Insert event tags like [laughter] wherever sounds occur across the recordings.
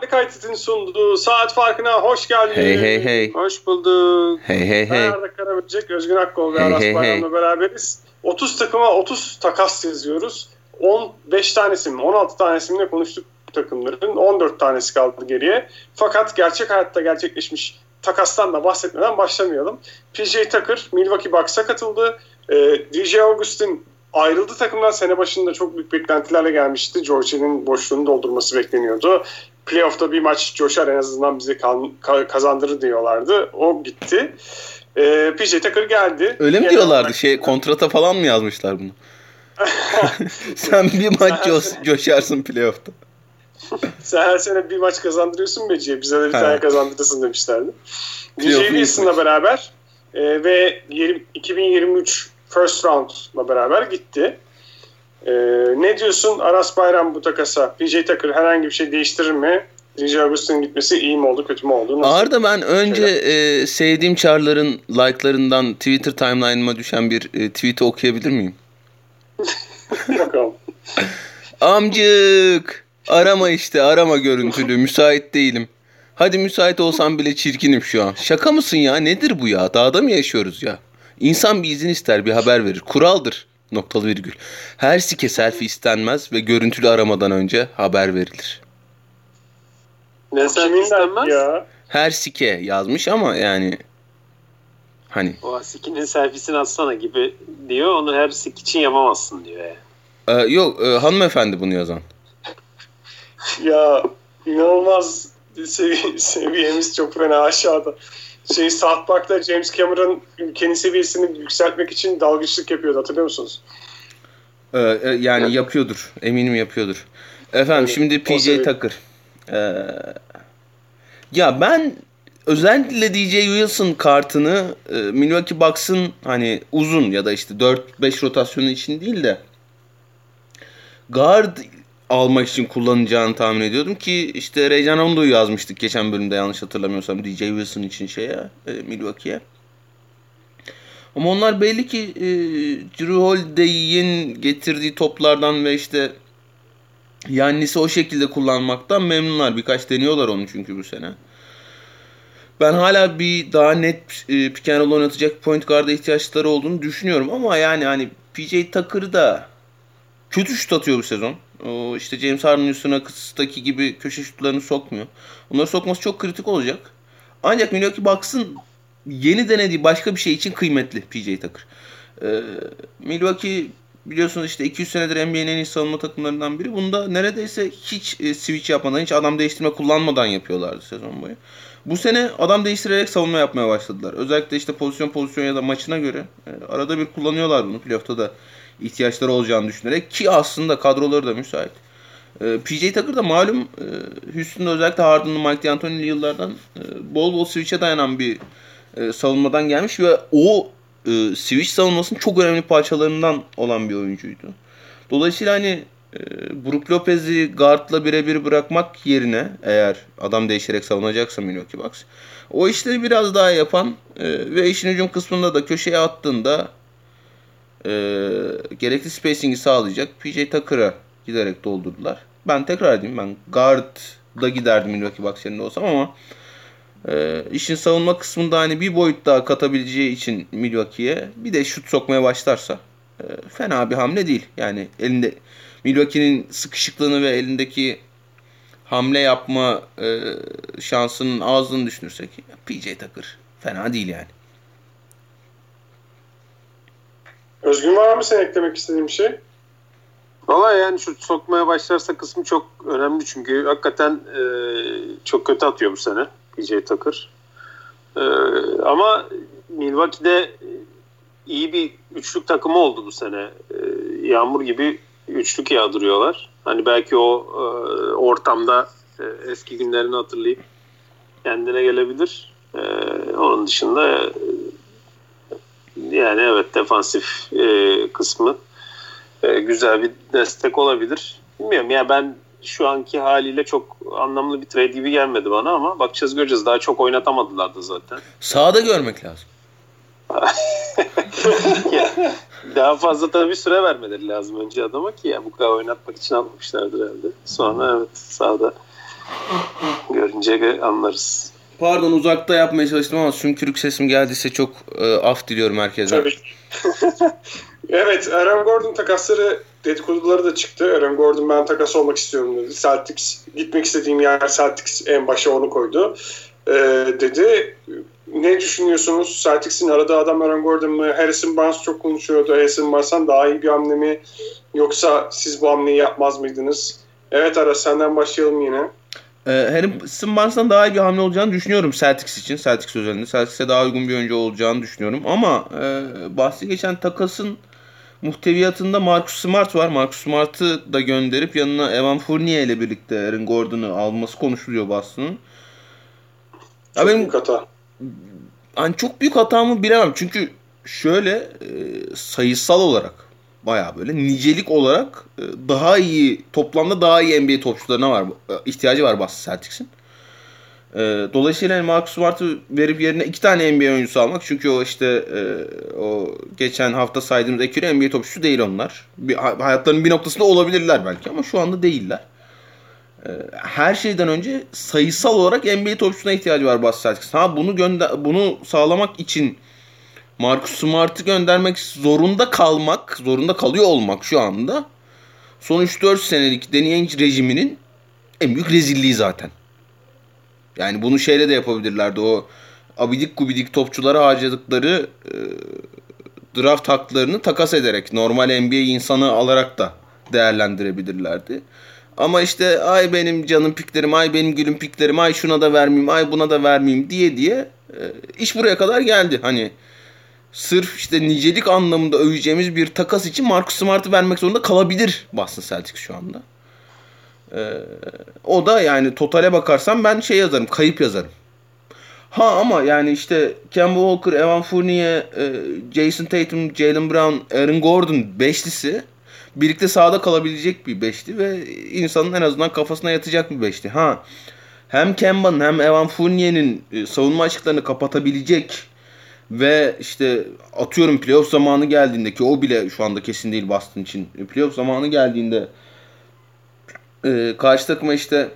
Kayıt'ın sunduğu saat farkına hoş geldiniz. Hey hey hey. Hoş bulduk. Hey hey Ben hey. Arda Karaböcek, Özgün Akkol ve Hey, Aras hey, Bayram'la beraberiz. 30 takıma 30 takas yazıyoruz. 15 tanesi mi 16 tanesi mi ne konuştuk takımların. 14 tanesi kaldı geriye. Fakat gerçek hayatta gerçekleşmiş takastan da bahsetmeden başlamayalım. PJ Tucker Milwaukee Bucks'a katıldı. Ee, DJ Augustin ayrıldı takımdan. Sene başında çok büyük beklentilerle gelmişti. George Hill'in boşluğunu doldurması bekleniyordu. Playoff'ta bir maç coşar en azından bize kazandırır diyorlardı. O gitti. Ee, PJ Tucker geldi. Öyle mi Genel diyorlardı? olarak- Şey kontrata falan mı yazmışlar bunu? [laughs] Sen bir maç [laughs] coş- coşarsın playoff'ta. Sen her sene bir maç kazandırıyorsun Beci'ye. Bize de bir Ha. tane kazandırırsın demişlerdi. DJ Wilson'la beraber e, ve 20 2023 first round'la beraber gitti. E, ne diyorsun Aras Bayram bu takasa? PJ Tucker herhangi bir şey değiştirir mi? DJ Augustin'in gitmesi iyi mi oldu, kötü mü oldu? Nasıl? Arda ben önce e, sevdiğim çarların like'larından Twitter timeline'ıma düşen bir e, tweet'i okuyabilir miyim? [laughs] Bakalım. Amcık! Arama işte arama görüntülü müsait değilim. Hadi müsait olsam bile çirkinim şu an. Şaka mısın ya nedir bu ya? Dağda mı yaşıyoruz ya? İnsan bir izin ister bir haber verir. Kuraldır. Noktalı virgül. Her sike selfie istenmez ve görüntülü aramadan önce haber verilir. Ne Kimin istenmez? ya? Her sike yazmış ama yani hani O sikinin selfiesini atsana gibi diyor. Onu her sik için yapamazsın diyor. Yani. e, yok e, hanımefendi bunu yazan. Ya inanılmaz sevi- seviyemiz çok fena aşağıda. Şey South Park'ta James Cameron ülkenin seviyesini yükseltmek için dalgıçlık yapıyordu hatırlıyor musunuz? Ee, e, yani yapıyordur. Eminim yapıyordur. Efendim şimdi PJ. Tucker. Ee, ya ben özellikle DJ Wilson kartını e, Milwaukee Bucks'ın hani uzun ya da işte 4-5 rotasyonu için değil de guard almak için kullanacağını tahmin ediyordum ki işte Rajon Rondo'yu yazmıştık geçen bölümde yanlış hatırlamıyorsam DJ Wilson için şeye e, Milwaukee'ye. Ama onlar belli ki e, Drew Holiday'in getirdiği toplardan ve işte Yannis'i o şekilde kullanmaktan memnunlar. Birkaç deniyorlar onu çünkü bu sene. Ben hala bir daha net e, pick and roll oynatacak point guard'a ihtiyaçları olduğunu düşünüyorum. Ama yani hani PJ Tucker da kötü şut atıyor bu sezon. O işte James Harden'ın üstüne kısıtaki gibi köşe şutlarını sokmuyor. Onları sokması çok kritik olacak. Ancak Milwaukee Bucks'ın yeni denediği başka bir şey için kıymetli PJ Tucker. Ee, Milwaukee biliyorsunuz işte 200 senedir NBA'nin en iyi savunma takımlarından biri. Bunda neredeyse hiç e, switch yapmadan, hiç adam değiştirme kullanmadan yapıyorlardı sezon boyu. Bu sene adam değiştirerek savunma yapmaya başladılar. Özellikle işte pozisyon pozisyon ya da maçına göre e, arada bir kullanıyorlar bunu. Playoff'ta da ihtiyaçları olacağını düşünerek ki aslında kadroları da müsait. E, PJ Tucker da malum e, Houston'da özellikle Harden'lı Mike D'Antoni'li yıllardan e, bol bol switch'e dayanan bir e, savunmadan gelmiş ve o e, switch savunmasının çok önemli parçalarından olan bir oyuncuydu. Dolayısıyla hani e, Brook Lopez'i guardla birebir bırakmak yerine eğer adam değişerek savunacaksa Milwaukee Bucks o işleri biraz daha yapan e, ve işin hücum kısmında da köşeye attığında e, gerekli spacing'i sağlayacak PJ Tucker'a giderek doldurdular. Ben tekrar edeyim ben guard'da giderdim Milwaukee Bucks yerinde olsam ama e, işin savunma kısmında hani bir boyut daha katabileceği için Milwaukee'ye bir de şut sokmaya başlarsa e, fena bir hamle değil. Yani elinde Milwaukee'nin sıkışıklığını ve elindeki hamle yapma e, şansının azlığını düşünürsek PJ Tucker fena değil yani. Özgün var mı sen eklemek istediğin bir şey? Valla yani şut sokmaya başlarsa kısmı çok önemli çünkü hakikaten e, çok kötü atıyor bu sene PJ Tucker. E, ama Milwaukee'de iyi bir üçlük takımı oldu bu sene. E, yağmur gibi üçlük yağdırıyorlar. Hani belki o e, ortamda e, eski günlerini hatırlayıp kendine gelebilir. E, onun dışında yani evet defansif e, kısmı e, güzel bir destek olabilir. Bilmiyorum ya ben şu anki haliyle çok anlamlı bir trade gibi gelmedi bana ama bakacağız göreceğiz. Daha çok oynatamadılar da zaten. Sağda görmek lazım. [laughs] Daha fazla tabii süre vermeleri lazım önce adama ki ya bu kadar oynatmak için almışlardır herhalde. Sonra evet sağda görünce anlarız. Pardon uzakta yapmaya çalıştım ama sümkürük sesim geldiyse çok e, af diliyorum herkese. Tabii. [laughs] evet Aaron Gordon takasları dedikoduları da çıktı. Aaron Gordon ben takas olmak istiyorum dedi. Celtics gitmek istediğim yer Celtics en başa onu koydu. Ee, dedi. Ne düşünüyorsunuz? Celtics'in aradığı adam Aaron Gordon mı? Harrison Barnes çok konuşuyordu. Harrison Barnes'tan daha iyi bir hamle mi? Yoksa siz bu hamleyi yapmaz mıydınız? Evet Aras senden başlayalım yine. Ee, Harrison Barnes'tan daha iyi bir hamle olacağını düşünüyorum Celtics için. Celtics özelinde. Celtics'e daha uygun bir oyuncu olacağını düşünüyorum. Ama e, bahsi geçen takasın muhteviyatında Marcus Smart var. Marcus Smart'ı da gönderip yanına Evan Fournier ile birlikte Aaron Gordon'u alması konuşuluyor Boston'ın. Çok benim, büyük hata. Hani çok büyük hata mı bilemem. Çünkü şöyle e, sayısal olarak baya böyle nicelik olarak e, daha iyi toplamda daha iyi NBA topçularına var e, ihtiyacı var Boston Celtics'in. E, dolayısıyla yani Marcus Smart'ı verip yerine iki tane NBA oyuncusu almak çünkü o işte o geçen hafta saydığımız ekürü NBA topçusu değil onlar. Bir, hayatlarının bir noktasında olabilirler belki ama şu anda değiller. her şeyden önce sayısal olarak NBA topçusuna ihtiyacı var Boston Celtics. Ha bunu gönder bunu sağlamak için Marcus Smart'ı göndermek zorunda kalmak, zorunda kalıyor olmak şu anda son 3-4 senelik Ainge rejiminin en büyük rezilliği zaten. Yani bunu şeyle de yapabilirlerdi. O abidik gubidik topçulara harcadıkları e, draft haklarını takas ederek normal NBA insanı alarak da değerlendirebilirlerdi. Ama işte ay benim canım piklerim, ay benim gülüm piklerim, ay şuna da vermeyeyim, ay buna da vermeyeyim diye diye e, iş buraya kadar geldi. Hani sırf işte nicelik anlamında öveceğimiz bir takas için Marcus Smart'ı vermek zorunda kalabilir Boston Celtics şu anda. Ee, o da yani totale bakarsam ben şey yazarım, kayıp yazarım. Ha ama yani işte Kemba Walker, Evan Fournier, e, Jason Tatum, Jalen Brown, Aaron Gordon beşlisi birlikte sahada kalabilecek bir beşti ve insanın en azından kafasına yatacak bir beşti. Ha hem Kemba'nın hem Evan Fournier'in e, savunma açıklarını kapatabilecek ve işte atıyorum playoff zamanı geldiğinde ki o bile şu anda kesin değil Boston için. Playoff zamanı geldiğinde e, karşı takıma işte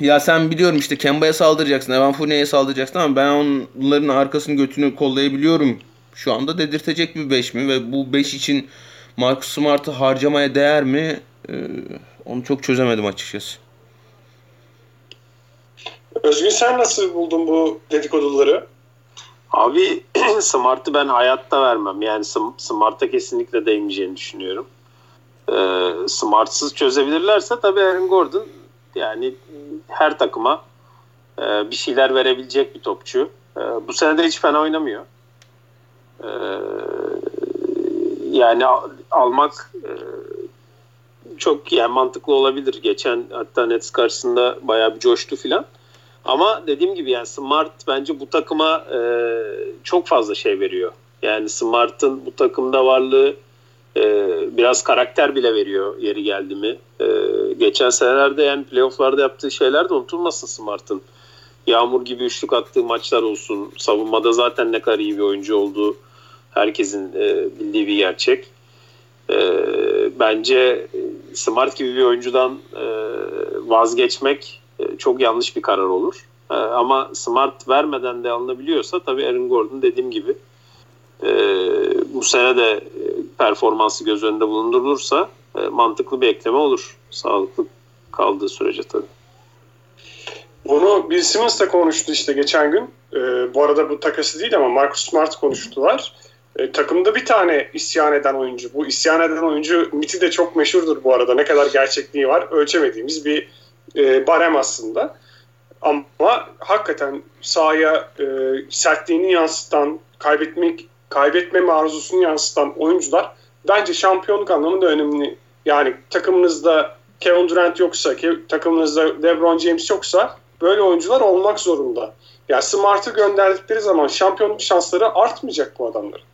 ya sen biliyorum işte Kemba'ya saldıracaksın, Evan Fournier'e saldıracaksın ama ben onların arkasını götünü kollayabiliyorum. Şu anda dedirtecek bir 5 mi ve bu 5 için Marcus Smart'ı harcamaya değer mi? Ee, onu çok çözemedim açıkçası. Özgün sen nasıl buldun bu dedikoduları? Abi [clears throat] Smart'ı ben hayatta vermem. Yani Smart'a kesinlikle değmeyeceğini düşünüyorum. Ee, Smart'sız çözebilirlerse tabii Aaron Gordon yani her takıma e, bir şeyler verebilecek bir topçu. E, bu sene de hiç fena oynamıyor. E, yani al, almak e, çok yani mantıklı olabilir. Geçen hatta Nets karşısında bayağı bir coştu filan. Ama dediğim gibi yani Smart bence bu takıma e, çok fazla şey veriyor. Yani Smart'ın bu takımda varlığı e, biraz karakter bile veriyor yeri geldi mi. E, geçen senelerde yani playofflarda yaptığı şeyler de unutulmasın Smart'ın. Yağmur gibi üçlük attığı maçlar olsun. Savunmada zaten ne kadar iyi bir oyuncu olduğu herkesin e, bildiği bir gerçek. E, bence Smart gibi bir oyuncudan e, vazgeçmek çok yanlış bir karar olur. E, ama Smart vermeden de alınabiliyorsa tabii Aaron Gordon dediğim gibi e, bu sene de performansı göz önünde bulundurulursa mantıklı bir ekleme olur. Sağlıklı kaldığı sürece tabii. Bunu Bill Simmons da konuştu işte geçen gün. bu arada bu takası değil ama Marcus Smart konuştular. takımda bir tane isyan eden oyuncu. Bu isyan eden oyuncu miti de çok meşhurdur bu arada. Ne kadar gerçekliği var ölçemediğimiz bir e, barem aslında. Ama hakikaten sahaya e, sertliğini yansıtan, kaybetmek kaybetme arzusunu yansıtan oyuncular bence şampiyonluk anlamında önemli. Yani takımınızda Kevin Durant yoksa, takımınızda LeBron James yoksa böyle oyuncular olmak zorunda. Ya Smart'ı gönderdikleri zaman şampiyonluk şansları artmayacak bu adamların.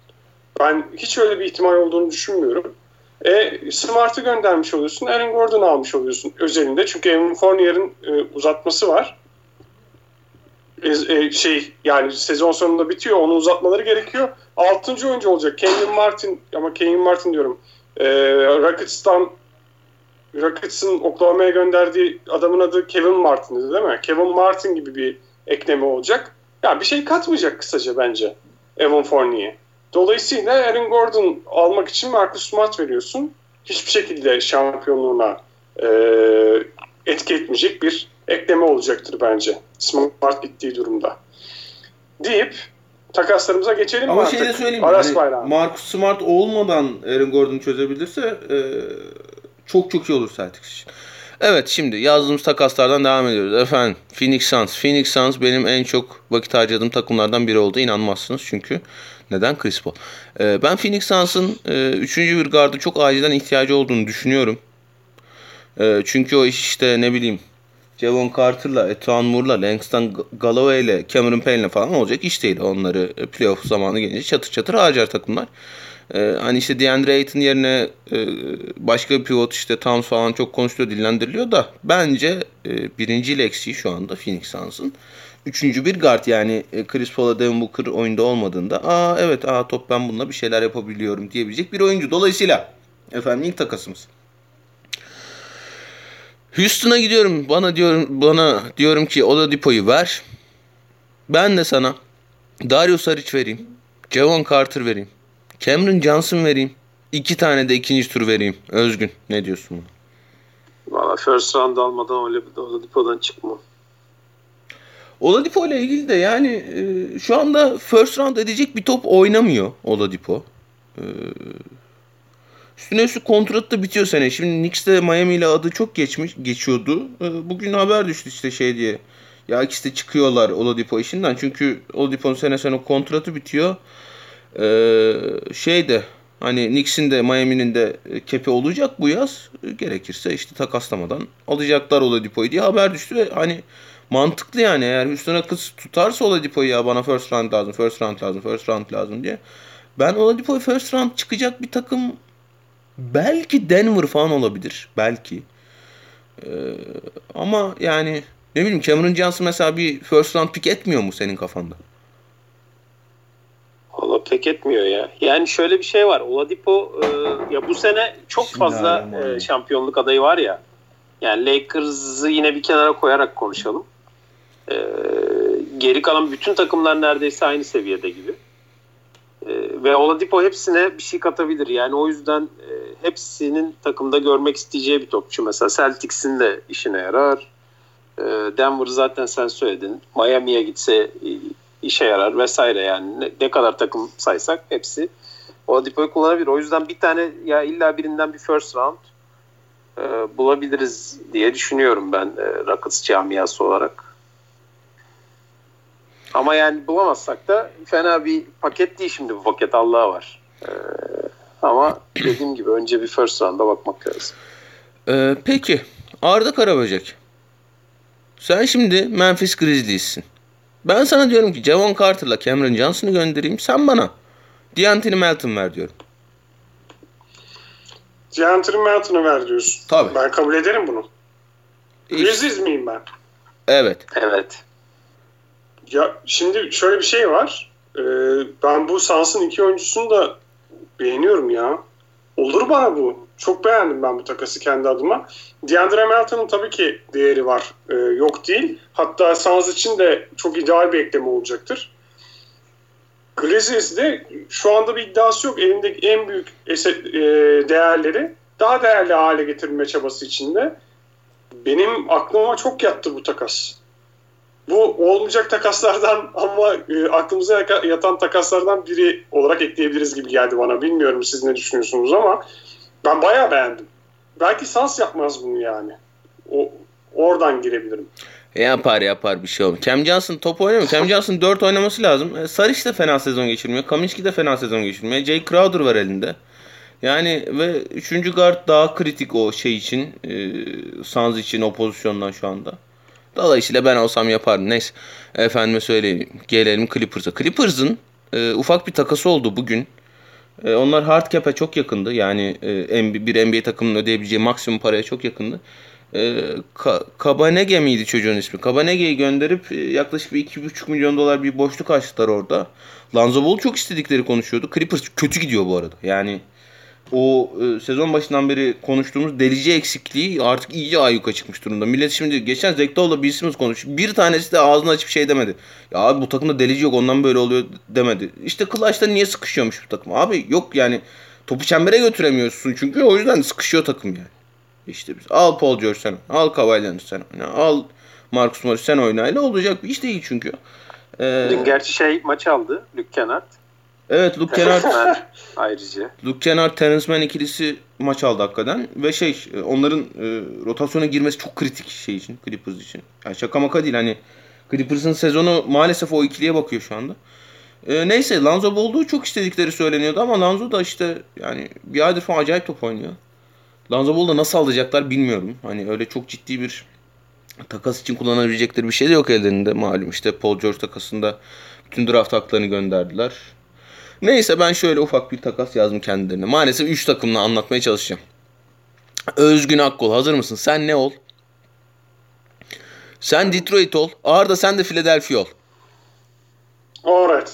Ben hiç öyle bir ihtimal olduğunu düşünmüyorum. E, Smart'ı göndermiş oluyorsun. Aaron Gordon'u almış oluyorsun özelinde. Çünkü Evan Fournier'in e, uzatması var. E, e, şey yani sezon sonunda bitiyor. Onu uzatmaları gerekiyor. Altıncı oyuncu olacak. Kenyon Martin ama Kenyon Martin diyorum. E, Rockets'tan Rockets'ın Oklahoma'ya gönderdiği adamın adı Kevin Martin'di değil mi? Kevin Martin gibi bir ekleme olacak. Ya bir şey katmayacak kısaca bence Evan Fournier. Dolayısıyla Aaron Gordon almak için Marcus Smart veriyorsun. Hiçbir şekilde şampiyonluğuna e, etki etmeyecek bir ekleme olacaktır bence. Smart gittiği durumda. Deyip takaslarımıza geçelim Ama mi şey artık? de söyleyeyim Aras yani. Marcus Smart olmadan Aaron Gordon çözebilirse e, çok çok iyi olur Celtics için. Evet şimdi yazdığımız takaslardan devam ediyoruz. Efendim Phoenix Suns. Phoenix Suns benim en çok vakit harcadığım takımlardan biri oldu. İnanmazsınız çünkü. Neden? Chris Paul. E, ben Phoenix Suns'ın e, üçüncü bir gardı çok acilen ihtiyacı olduğunu düşünüyorum. E, çünkü o iş işte ne bileyim Javon Carter'la, Etuan Moore'la, Langston Galloway'le, Cameron Payne'le falan olacak iş değil. Onları playoff zamanı gelince çatır çatır harcar takımlar. Ee, hani işte DeAndre Ayton yerine e, başka bir pivot işte Towns falan çok konuşuluyor, dillendiriliyor da bence e, birinci eksiği şu anda Phoenix Suns'ın. Üçüncü bir guard yani e, Chris Paul'a Devin Booker oyunda olmadığında aa evet aa top ben bununla bir şeyler yapabiliyorum diyebilecek bir oyuncu. Dolayısıyla efendim ilk takasımız. Houston'a gidiyorum. Bana diyorum bana diyorum ki Oladipo'yu ver. Ben de sana Dario Saric vereyim. Javon Carter vereyim. Cameron Johnson vereyim. İki tane de ikinci tur vereyim. Özgün ne diyorsun buna? Valla first round almadan Oladipo'dan çıkma. Oladipo ile ilgili de yani e, şu anda first round edecek bir top oynamıyor Oladipo. E, üstüne üstlük kontratı da bitiyor sene. Şimdi Knicks'te Miami ile adı çok geçmiş geçiyordu. E, bugün haber düştü işte şey diye. Ya ikisi de çıkıyorlar Oladipo işinden. Çünkü Oladipo'nun sene sene kontratı bitiyor. E, şey de hani Knicks'in de Miami'nin de kepi olacak bu yaz. E, gerekirse işte takaslamadan alacaklar Oladipo'yu diye haber düştü ve hani mantıklı yani eğer Houston'a kız tutarsa Oladipo'yu ya bana first round lazım, first round lazım, first round lazım diye. Ben Oladipo'yu first round çıkacak bir takım belki Denver falan olabilir. Belki. Ee, ama yani ne bileyim Cameron Johnson mesela bir first round pick etmiyor mu senin kafanda? Valla pek etmiyor ya. Yani şöyle bir şey var. Oladipo e, ya bu sene çok fazla e, şampiyonluk adayı var ya. Yani Lakers'ı yine bir kenara koyarak konuşalım. E, geri kalan bütün takımlar neredeyse aynı seviyede gibi. E, ve Oladipo hepsine bir şey katabilir. Yani o yüzden e, hepsinin takımda görmek isteyeceği bir topçu. Mesela Celtics'in de işine yarar. E, Denver zaten sen söyledin. Miami'ye gitse e, işe yarar vesaire yani ne, ne kadar takım saysak hepsi Oladipo'yu kullanabilir. O yüzden bir tane ya illa birinden bir first round e, bulabiliriz diye düşünüyorum ben e, Rockets camiası olarak. Ama yani bulamazsak da fena bir paket değil şimdi bu paket Allah'a var. E, ama dediğim gibi önce bir first round'a bakmak lazım. Ee, peki Arda Karaböcek. Sen şimdi Memphis Grizzlies'sin. Ben sana diyorum ki Javon Carter'la Cameron Johnson'ı göndereyim. Sen bana D'Anthony Melton ver diyorum. D'Anthony Melton'u ver diyorsun. Tabii. Ben kabul ederim bunu. Grizzlies miyim ben? evet. Evet. Ya şimdi şöyle bir şey var. Ee, ben bu Suns'ın iki oyuncusunu da beğeniyorum ya. Olur bana bu. Çok beğendim ben bu takası kendi adıma. DeAndre Melton'un tabii ki değeri var. Ee, yok değil. Hatta Suns için de çok ideal bir ekleme olacaktır. Grizzlies'de şu anda bir iddiası yok. Elindeki en büyük eset, e, değerleri daha değerli hale getirme çabası içinde. Benim aklıma çok yattı bu takas. Bu olmayacak takaslardan [laughs] ama e, aklımıza yatan takaslardan biri olarak ekleyebiliriz gibi geldi bana. Bilmiyorum siz ne düşünüyorsunuz ama ben bayağı beğendim. Belki Sans yapmaz bunu yani. O oradan girebilirim. Yapar yapar bir şey olmuyor. Cam Johnson top oynamıyor. Cam Johnson [laughs] 4 oynaması lazım. E, Saric de fena sezon geçirmiyor. Kaminski de fena sezon geçirmiyor. Jay Crowder var elinde. Yani ve 3. guard daha kritik o şey için. E, Suns için o pozisyondan şu anda. Dolayısıyla ben olsam yapardım. Neyse. Efendime söyleyeyim. Gelelim Clippers'a. Clippers'ın e, ufak bir takası oldu bugün. E, onlar hard cap'e çok yakındı. Yani e, bir NBA takımının ödeyebileceği maksimum paraya çok yakındı. E, Ka- Kabanege miydi çocuğun ismi? Kabanege'yi gönderip e, yaklaşık bir 2,5 milyon dolar bir boşluk açtılar orada. Lonzo Ball çok istedikleri konuşuyordu. Clippers kötü gidiyor bu arada. Yani o e, sezon başından beri konuştuğumuz delici eksikliği artık iyice ayyuka çıkmış durumda. Millet şimdi geçen Zektoğ'la bir Simmons konuş. Bir tanesi de ağzını açıp şey demedi. Ya abi bu takımda delici yok ondan böyle oluyor demedi. İşte Clutch'ta niye sıkışıyormuş bu takım? Abi yok yani topu çembere götüremiyorsun çünkü o yüzden sıkışıyor takım yani. İşte biz al Paul George sen al Kawhi sen oyna al Marcus Morris sen oynayla olacak bir iş değil çünkü. Ee, Dün gerçi şey maç aldı Luke Kennard. Evet Luke Kennard [laughs] ayrıca. Luke Kennard Terence Mann ikilisi maç aldı hakikaten ve şey onların e, rotasyona girmesi çok kritik şey için Clippers için. Yani şaka maka değil hani Clippers'ın sezonu maalesef o ikiliye bakıyor şu anda. E, neyse Lanzo Ball'u çok istedikleri söyleniyordu ama Lanzo da işte yani bir aydır falan acayip top oynuyor. Lanzo Ball'u da nasıl alacaklar bilmiyorum. Hani öyle çok ciddi bir takas için kullanabilecekleri bir şey de yok ellerinde malum. işte Paul George takasında bütün draft haklarını gönderdiler. Neyse ben şöyle ufak bir takas yazdım kendilerine. Maalesef 3 takımla anlatmaya çalışacağım. Özgün Akkol hazır mısın? Sen ne ol? Sen Detroit ol. Arda sen de Philadelphia ol. Alright.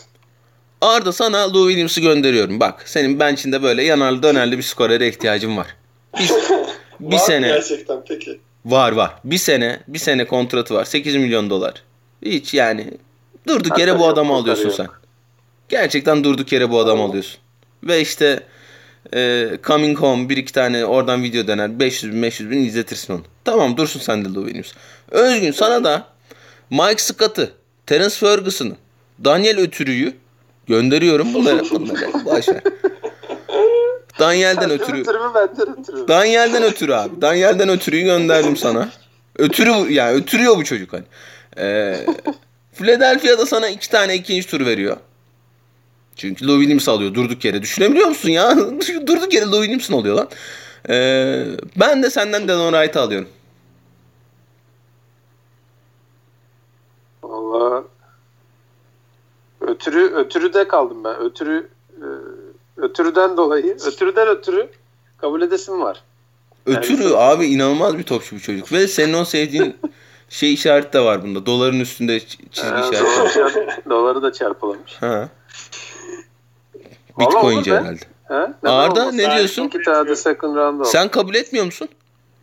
Arda sana Lou Williams'ı gönderiyorum. Bak senin bench'inde böyle yanarlı dönerli bir skorere ihtiyacım var. Bir, [laughs] bir var sene. gerçekten peki. Var var. Bir sene bir sene kontratı var. 8 milyon dolar. Hiç yani durduk yere bu adamı alıyorsun sen. Gerçekten durduk yere bu adamı alıyorsun. Ve işte e, Coming Home bir iki tane oradan video döner. 500 bin 500 bin izletirsin onu. Tamam dursun sen de Lou Williams. Özgün sana da Mike Scott'ı, Terence Ferguson'ı, Daniel Ötürü'yü gönderiyorum. Bunları, [laughs] bunları boş ver. Daniel'den ötürü. Daniel'den ötürü abi. Daniel'den ötürüyü gönderdim sana. Ötürü yani ötürüyor bu çocuk hani. Ee, Philadelphia'da sana iki tane ikinci tur veriyor. Çünkü Lou Williams alıyor durduk yere. Düşünebiliyor musun ya? [laughs] durduk yere Lou Williams'ın oluyor lan. Ee, ben de senden Delon Wright'ı alıyorum. Valla ötürü ötürü de kaldım ben. Ötürü e, ötürüden dolayı ötürüden ötürü kabul edesim var. Ötürü yani, abi inanılmaz bir topçu bu çocuk ve senin o sevdiğin şey işareti de var bunda. Doların üstünde çizgi işareti. [laughs] Doları da çarpılamış. Ha. Bitcoin'ci herhalde. Ha? Arda ne diyorsun? İki tane de second round oldu. Sen kabul etmiyor musun?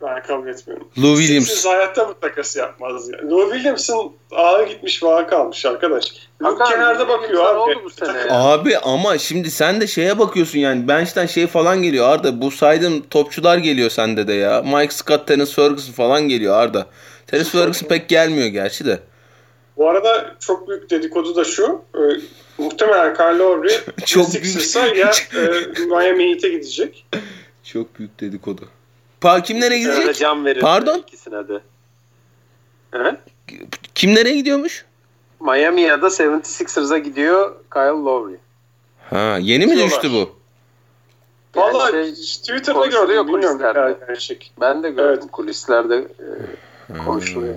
Ben kabul etmiyorum. Lou Williams. Siz hayatta bu takası yapmaz yani. Lou Williams'ın ağı gitmiş vağı kalmış arkadaş. Luke kenarda bakıyor abi. Oldu bu sene yani. Abi ama şimdi sen de şeye bakıyorsun yani bench'ten şey falan geliyor Arda. Bu saydığın topçular geliyor sende de ya. Mike Scott, Terence Ferguson falan geliyor Arda. Terence Ferguson pek gelmiyor gerçi de. Bu arada çok büyük dedikodu da şu. Muhtemelen Kyle Lowry çok büyük. [laughs] ya e, Miami Heat'e gidecek. Çok büyük dedikodu. Pa kim nereye gidecek? Öyle can verir Pardon? ikisine de. He? Kim nereye gidiyormuş? Miami ya da 76ers'a gidiyor Kyle Lowry. Ha, yeni mi düştü bu? Yani Vallahi şey, Twitter'da gördüm. Bilmiyorum gerçek. Ben de gördüm. Evet. Kulislerde e, konuşuluyor.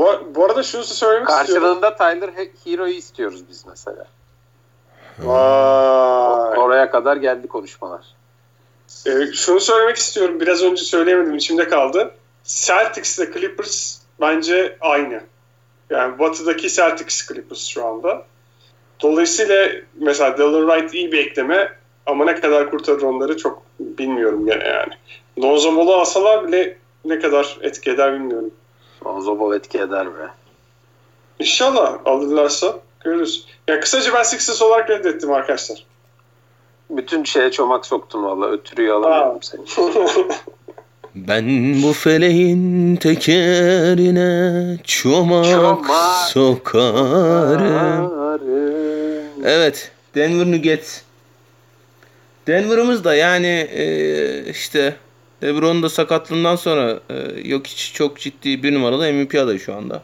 Bu, bu arada şunu söylemek Karşılığında istiyorum. Tyler Hero'yu istiyoruz biz mesela. Vay. Oraya kadar geldi konuşmalar. Ee, şunu söylemek istiyorum. Biraz önce söyleyemedim. içimde kaldı. Celtics ile Clippers bence aynı. Yani batıdaki Celtics Clippers şu anda. Dolayısıyla mesela Dylan Wright iyi bir ekleme ama ne kadar kurtarır onları çok bilmiyorum gene yani. Lonzo Ball'u alsalar bile ne kadar etki eder bilmiyorum. Lonzo Ball etki eder be. İnşallah alırlarsa görürüz. Ya kısaca ben Sixers olarak reddettim arkadaşlar. Bütün şeye çomak soktun valla. Ötürüyü alamıyorum seni. [laughs] Ben bu feleğin tekerine çomak, çomak sokarım. Evet. Denver Nuggets. Denver'ımız da yani e, işte LeBron'un da sakatlığından sonra e, yok hiç çok ciddi bir numaralı MVP adayı şu anda.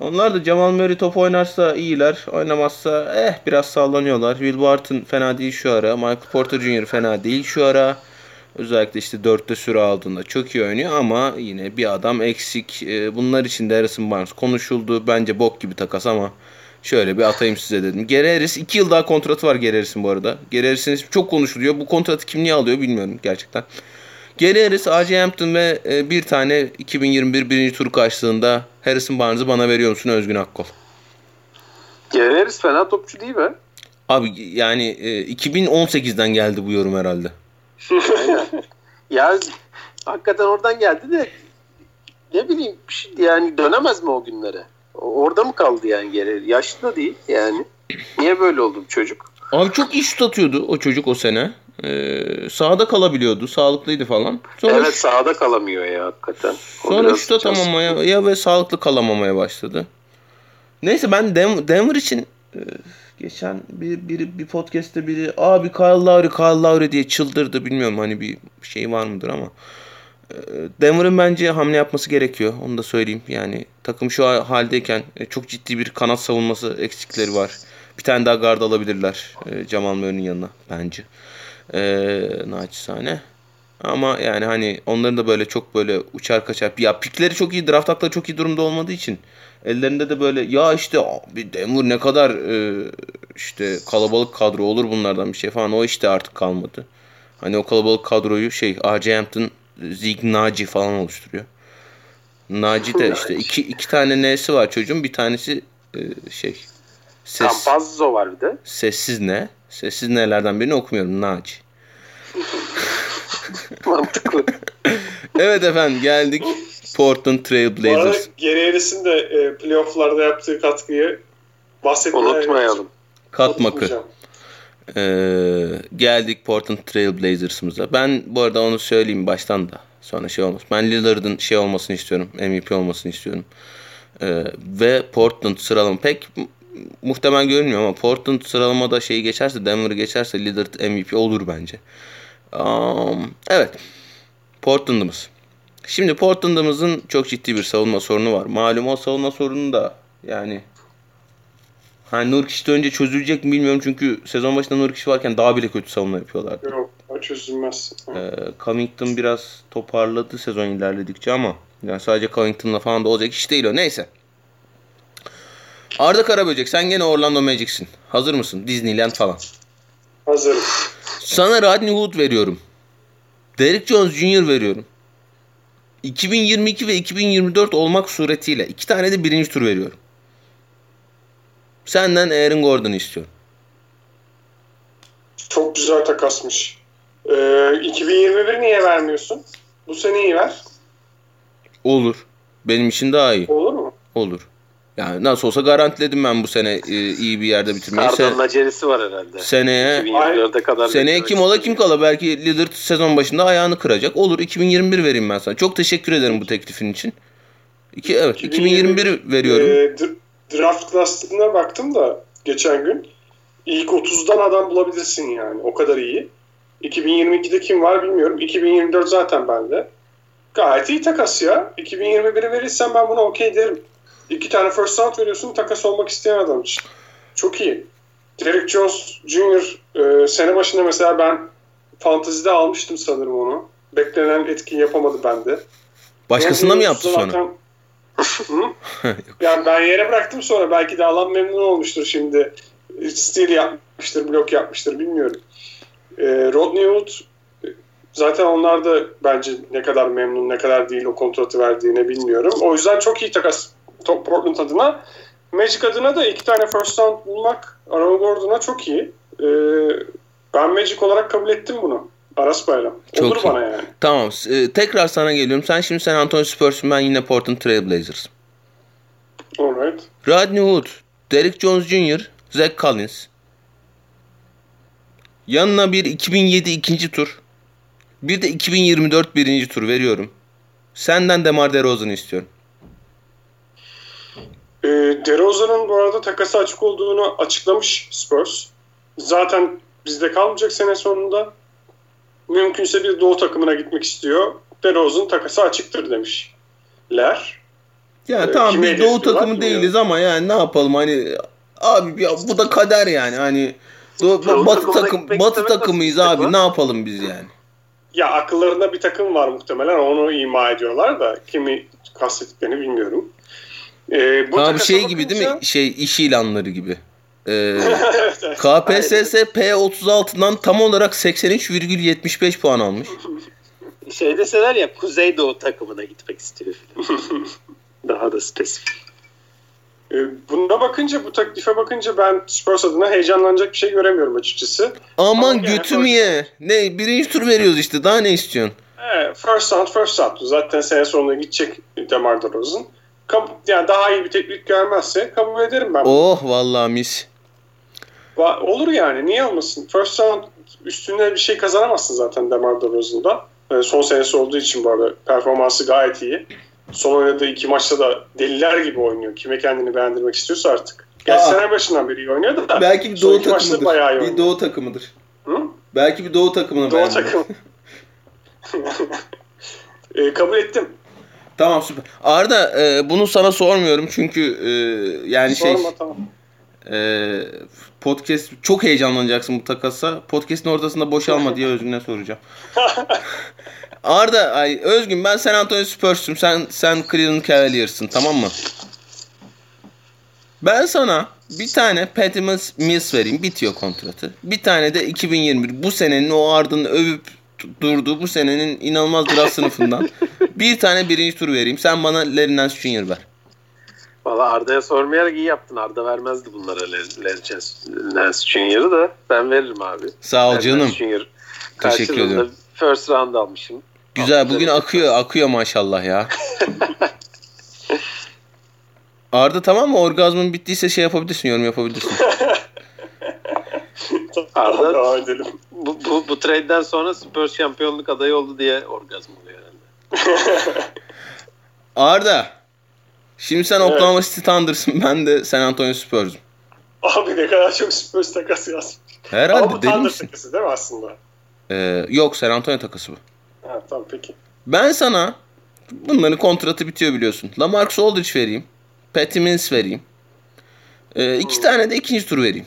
Onlar da Jamal Murray top oynarsa iyiler. Oynamazsa eh biraz sallanıyorlar. Will Barton fena değil şu ara. Michael Porter Jr. fena değil şu ara. Özellikle işte dörtte süre aldığında çok iyi oynuyor ama yine bir adam eksik. E, bunlar için de Harrison Barnes konuşuldu. Bence bok gibi takas ama şöyle bir atayım size dedim. Geri Harris 2 yıl daha kontratı var Geri Harris'in bu arada. Geri Harris'in çok konuşuluyor. Bu kontratı kim niye alıyor bilmiyorum gerçekten. Geri Harris, A.J. Hampton ve e, bir tane 2021 birinci tur karşılığında Harrison Barnes'ı bana veriyor musun Özgün Akkol? Geri Harris fena topçu değil mi? Abi yani e, 2018'den geldi bu yorum herhalde. [laughs] Ya hakikaten oradan geldi de ne bileyim yani dönemez mi o günlere? Orada mı kaldı yani geri? Yaşlı da değil yani. Niye böyle oldu bu çocuk? Abi çok şut atıyordu o çocuk o sene. Ee, sahada kalabiliyordu. Sağlıklıydı falan. Sonra, evet sahada kalamıyor ya hakikaten. O sonra biraz şut can atamamaya sıkıntı. ya ve sağlıklı kalamamaya başladı. Neyse ben Dem- Denver için e, geçen bir, bir, bir podcast'te biri abi Kyle Lowry Kyle Lowry diye çıldırdı. Bilmiyorum hani bir şey var mıdır ama. E, Denver'ın bence hamle yapması gerekiyor. Onu da söyleyeyim. Yani takım şu haldeyken e, çok ciddi bir kanat savunması eksikleri var. Bir tane daha guard alabilirler e, Jamal Murray'nin yanına bence. E, naçizane. Ama yani hani onların da böyle çok böyle uçar kaçar. Ya pikleri çok iyi, draft hakları çok iyi durumda olmadığı için ellerinde de böyle ya işte abi Denver ne kadar e, işte kalabalık kadro olur bunlardan bir şey falan o işte artık kalmadı. Hani o kalabalık kadroyu şey R.J. Hampton, Zeke Naci falan oluşturuyor. Naci de işte iki, iki tane N'si var çocuğun bir tanesi e, şey ses, Campazzo var bir de. sessiz ne? Sessiz nelerden birini okumuyorum Naci. [laughs] Mantıklı. Evet efendim geldik Portland Trail Bu arada Blazers. Gary Harris'in de e, playofflarda yaptığı katkıyı bahsetmeye Unutmayalım. Katmakı. Ee, geldik Portland Trail Blazers'ımıza. Ben bu arada onu söyleyeyim baştan da. Sonra şey olmaz. Ben Lillard'ın şey olmasını istiyorum. MVP olmasını istiyorum. Ee, ve Portland sıralama pek mu- muhtemel görünmüyor ama Portland sıralamada şeyi geçerse Denver'ı geçerse Lillard MVP olur bence. Um, evet. Portland'ımız. Şimdi Portland'ımızın çok ciddi bir savunma sorunu var. Malum o savunma sorunu da yani Hani Nurkiş'te önce çözülecek mi bilmiyorum çünkü sezon başında Nurkiş varken daha bile kötü savunma yapıyorlardı. Yok o çözülmez. Ee, Covington biraz toparladı sezon ilerledikçe ama yani sadece Covington'la falan da olacak iş değil o. Neyse. Arda Karaböcek sen gene Orlando Magic'sin. Hazır mısın? Disneyland falan. Hazırım. Sana Rodney Hood veriyorum. Derrick Jones Jr. veriyorum. 2022 ve 2024 olmak suretiyle iki tane de birinci tur veriyorum. Senden Aaron Gordon'u istiyorum. Çok güzel takasmış. Ee, 2021 niye vermiyorsun? Bu seneyi ver. Olur. Benim için daha iyi. Olur mu? Olur. Yani nasıl olsa garantiledim ben bu sene e, iyi bir yerde bitirmeyi. Sen- Cardin'ın acelesi var herhalde. seneye 2024'e kadar. seneye kim ola kim kala belki Lillard sezon başında ayağını kıracak. Olur 2021 vereyim ben sana. Çok teşekkür ederim bu teklifin için. İki, evet 2021 veriyorum. Ee, d- draft class'ına baktım da geçen gün. İlk 30'dan adam bulabilirsin yani. O kadar iyi. 2022'de kim var bilmiyorum. 2024 zaten bende. Gayet iyi takas ya. 2021'i verirsen ben buna okey derim. İki tane first round veriyorsun takas olmak isteyen adam için. Çok iyi. Derek Jones Jr. e, sene başında mesela ben fantezide almıştım sanırım onu. Beklenen etkin yapamadı bende. Başkasına mı yaptı sonra? Zaten- yani ben yere bıraktım sonra belki de alan memnun olmuştur şimdi. Steal yapmıştır, blok yapmıştır bilmiyorum. Ee, Rodney Hood e, zaten onlar da bence ne kadar memnun ne kadar değil o kontratı verdiğini bilmiyorum. O yüzden çok iyi takas Portland adına. Magic adına da iki tane first round bulmak Aaron Gordon'a çok iyi. Ee, ben Magic olarak kabul ettim bunu. Aras Bayram. Çok Olur iyi. bana yani. Tamam. e, tekrar sana geliyorum. Sen şimdi San Antonio Spurs'un ben yine Portland Trail Blazers. Alright. Rodney Hood, Derrick Jones Jr., Zach Collins. Yanına bir 2007 ikinci tur. Bir de 2024 birinci tur veriyorum. Senden DeMar DeRozan'ı istiyorum. E, DeRozan'ın bu arada takası açık olduğunu açıklamış Spurs. Zaten bizde kalmayacak sene sonunda. Mümkünse bir doğu takımına gitmek istiyor. DeRozan takası açıktır demişler. Yani Ee, tamam biz doğu takımı bilmiyorum. değiliz ama yani ne yapalım hani abi ya bu da kader yani hani doğu, Doğu batı takım batı takımıyız abi istemek ne yapalım biz yani. Ya akıllarında bir takım var muhtemelen onu ima ediyorlar da kimi kastettiklerini bilmiyorum. Ee, bu Abi şey gibi değil mi? Şey iş ilanları gibi. Ee. [laughs] KPSS P36'dan tam olarak 83,75 puan almış. Şey deseler ya Kuzeydoğu takımına gitmek istiyor. [laughs] Daha da spesifik. E, buna bakınca bu teklife bakınca ben Spurs adına heyecanlanacak bir şey göremiyorum açıkçası. Aman Ama götümü first- ye. Ne birinci tur veriyoruz işte daha ne istiyorsun? Evet, first round first round. Zaten sene sonunda gidecek DeMar DeRozan. Yani daha iyi bir teklif gelmezse kabul ederim ben. Oh vallahi mis. Va- Olur yani niye olmasın? First round üstüne bir şey kazanamazsın zaten DeMar DeRozan'dan. Ee, son senesi olduğu için bu arada performansı gayet iyi. Son oynadığı iki maçta da deliler gibi oynuyor. Kime kendini beğendirmek istiyorsa artık. Gerçi sene başından beri iyi oynuyordu da. Belki bir doğu takımıdır. bayağı iyi Bir doğu takımıdır. Hı? Belki bir doğu takımına Doğu takım. [laughs] [laughs] Ee, kabul ettim. Tamam süper. Arda e, bunu sana sormuyorum çünkü e, yani şey Sorma tamam. e, podcast çok heyecanlanacaksın bu takasa. Podcast'in ortasında boşalma diye Özgün'e soracağım. [laughs] Arda ay Özgün ben San Antonio Spurs'um. Sen sen Cleveland Cavaliers'ın tamam mı? Ben sana bir tane Patty Mills- vereyim. Bitiyor kontratı. Bir tane de 2021 bu senenin o ardını övüp durduğu bu senenin inanılmaz draft sınıfından [laughs] bir tane birinci tur vereyim. Sen bana Larry Nance Jr. ver. Valla Arda'ya sormayarak iyi yaptın. Arda vermezdi bunlara Lance Junior'ı da ben veririm abi. Sağ ol canım. Teşekkür ediyorum. First round almışım. Güzel bugün akıyor akıyor maşallah ya. [laughs] Arda tamam mı? Orgazmın bittiyse şey yapabilirsin, yorum yapabilirsin. Arda-. Bu, bu, bu trade'den sonra Spurs şampiyonluk adayı oldu diye orgazm oluyor. [laughs] Arda. Şimdi sen Evet. Oklahoma City Thunder'sın. Ben de San Antonio Spurs'um. Abi ne kadar çok Spurs takası yazmış. Ama Herhalde bu deli Thunder misin? takası değil mi aslında? Ee, yok San Antonio takası bu. Ha, tamam peki. Ben sana bunların kontratı bitiyor biliyorsun. Lamarcus Aldridge vereyim. Patty Mills vereyim. Ee, iki Hmm. tane de ikinci tur vereyim.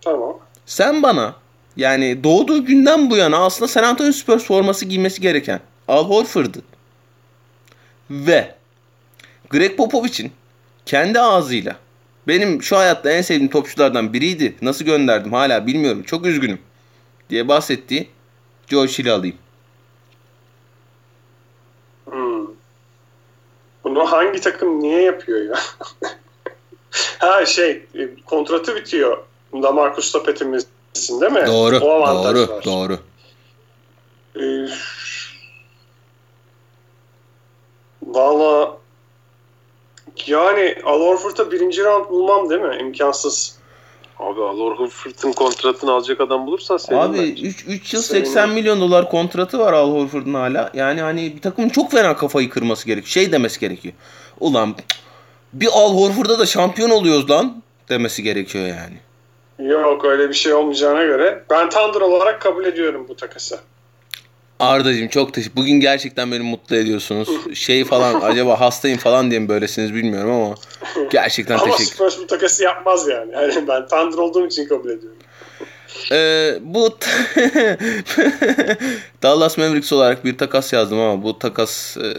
Tamam. Sen bana yani doğduğu günden bu yana aslında San Antonio Spurs forması giymesi gereken Al Horford'u ve Greg Popovich'in kendi ağzıyla benim şu hayatta en sevdiğim topçulardan biriydi. Nasıl gönderdim hala bilmiyorum. Çok üzgünüm diye bahsettiği George Hill'i alayım. Hmm. Bunu hangi takım niye yapıyor ya? [laughs] ha şey e, kontratı bitiyor. Lamarcus'la Petimiz'in değil mi? Doğru, O doğru, var. doğru. Ee, Valla yani Al Horford'a birinci round bulmam değil mi? İmkansız. Abi Al Horford'un kontratını alacak adam bulursan senin Abi bence. 3, 3 yıl Senin- 80 milyon dolar kontratı var Al Horford'un hala. Yani hani bir takımın çok fena kafayı kırması gerekiyor. Şey demesi gerekiyor. Ulan bir Al Horford'da da şampiyon oluyoruz lan demesi gerekiyor yani. Yok öyle bir şey olmayacağına göre ben Thunder olarak kabul ediyorum bu takası. Ardacığım çok teşekkür. Bugün gerçekten beni mutlu ediyorsunuz. Şey falan [laughs] acaba hastayım falan diye mi böylesiniz bilmiyorum ama gerçekten Ama teşekkür. Spurs bu takası yapmaz yani. yani ben Thunder olduğum için kabul ediyorum. Ee, bu [laughs] Dallas Mavericks olarak bir takas yazdım ama bu takas e,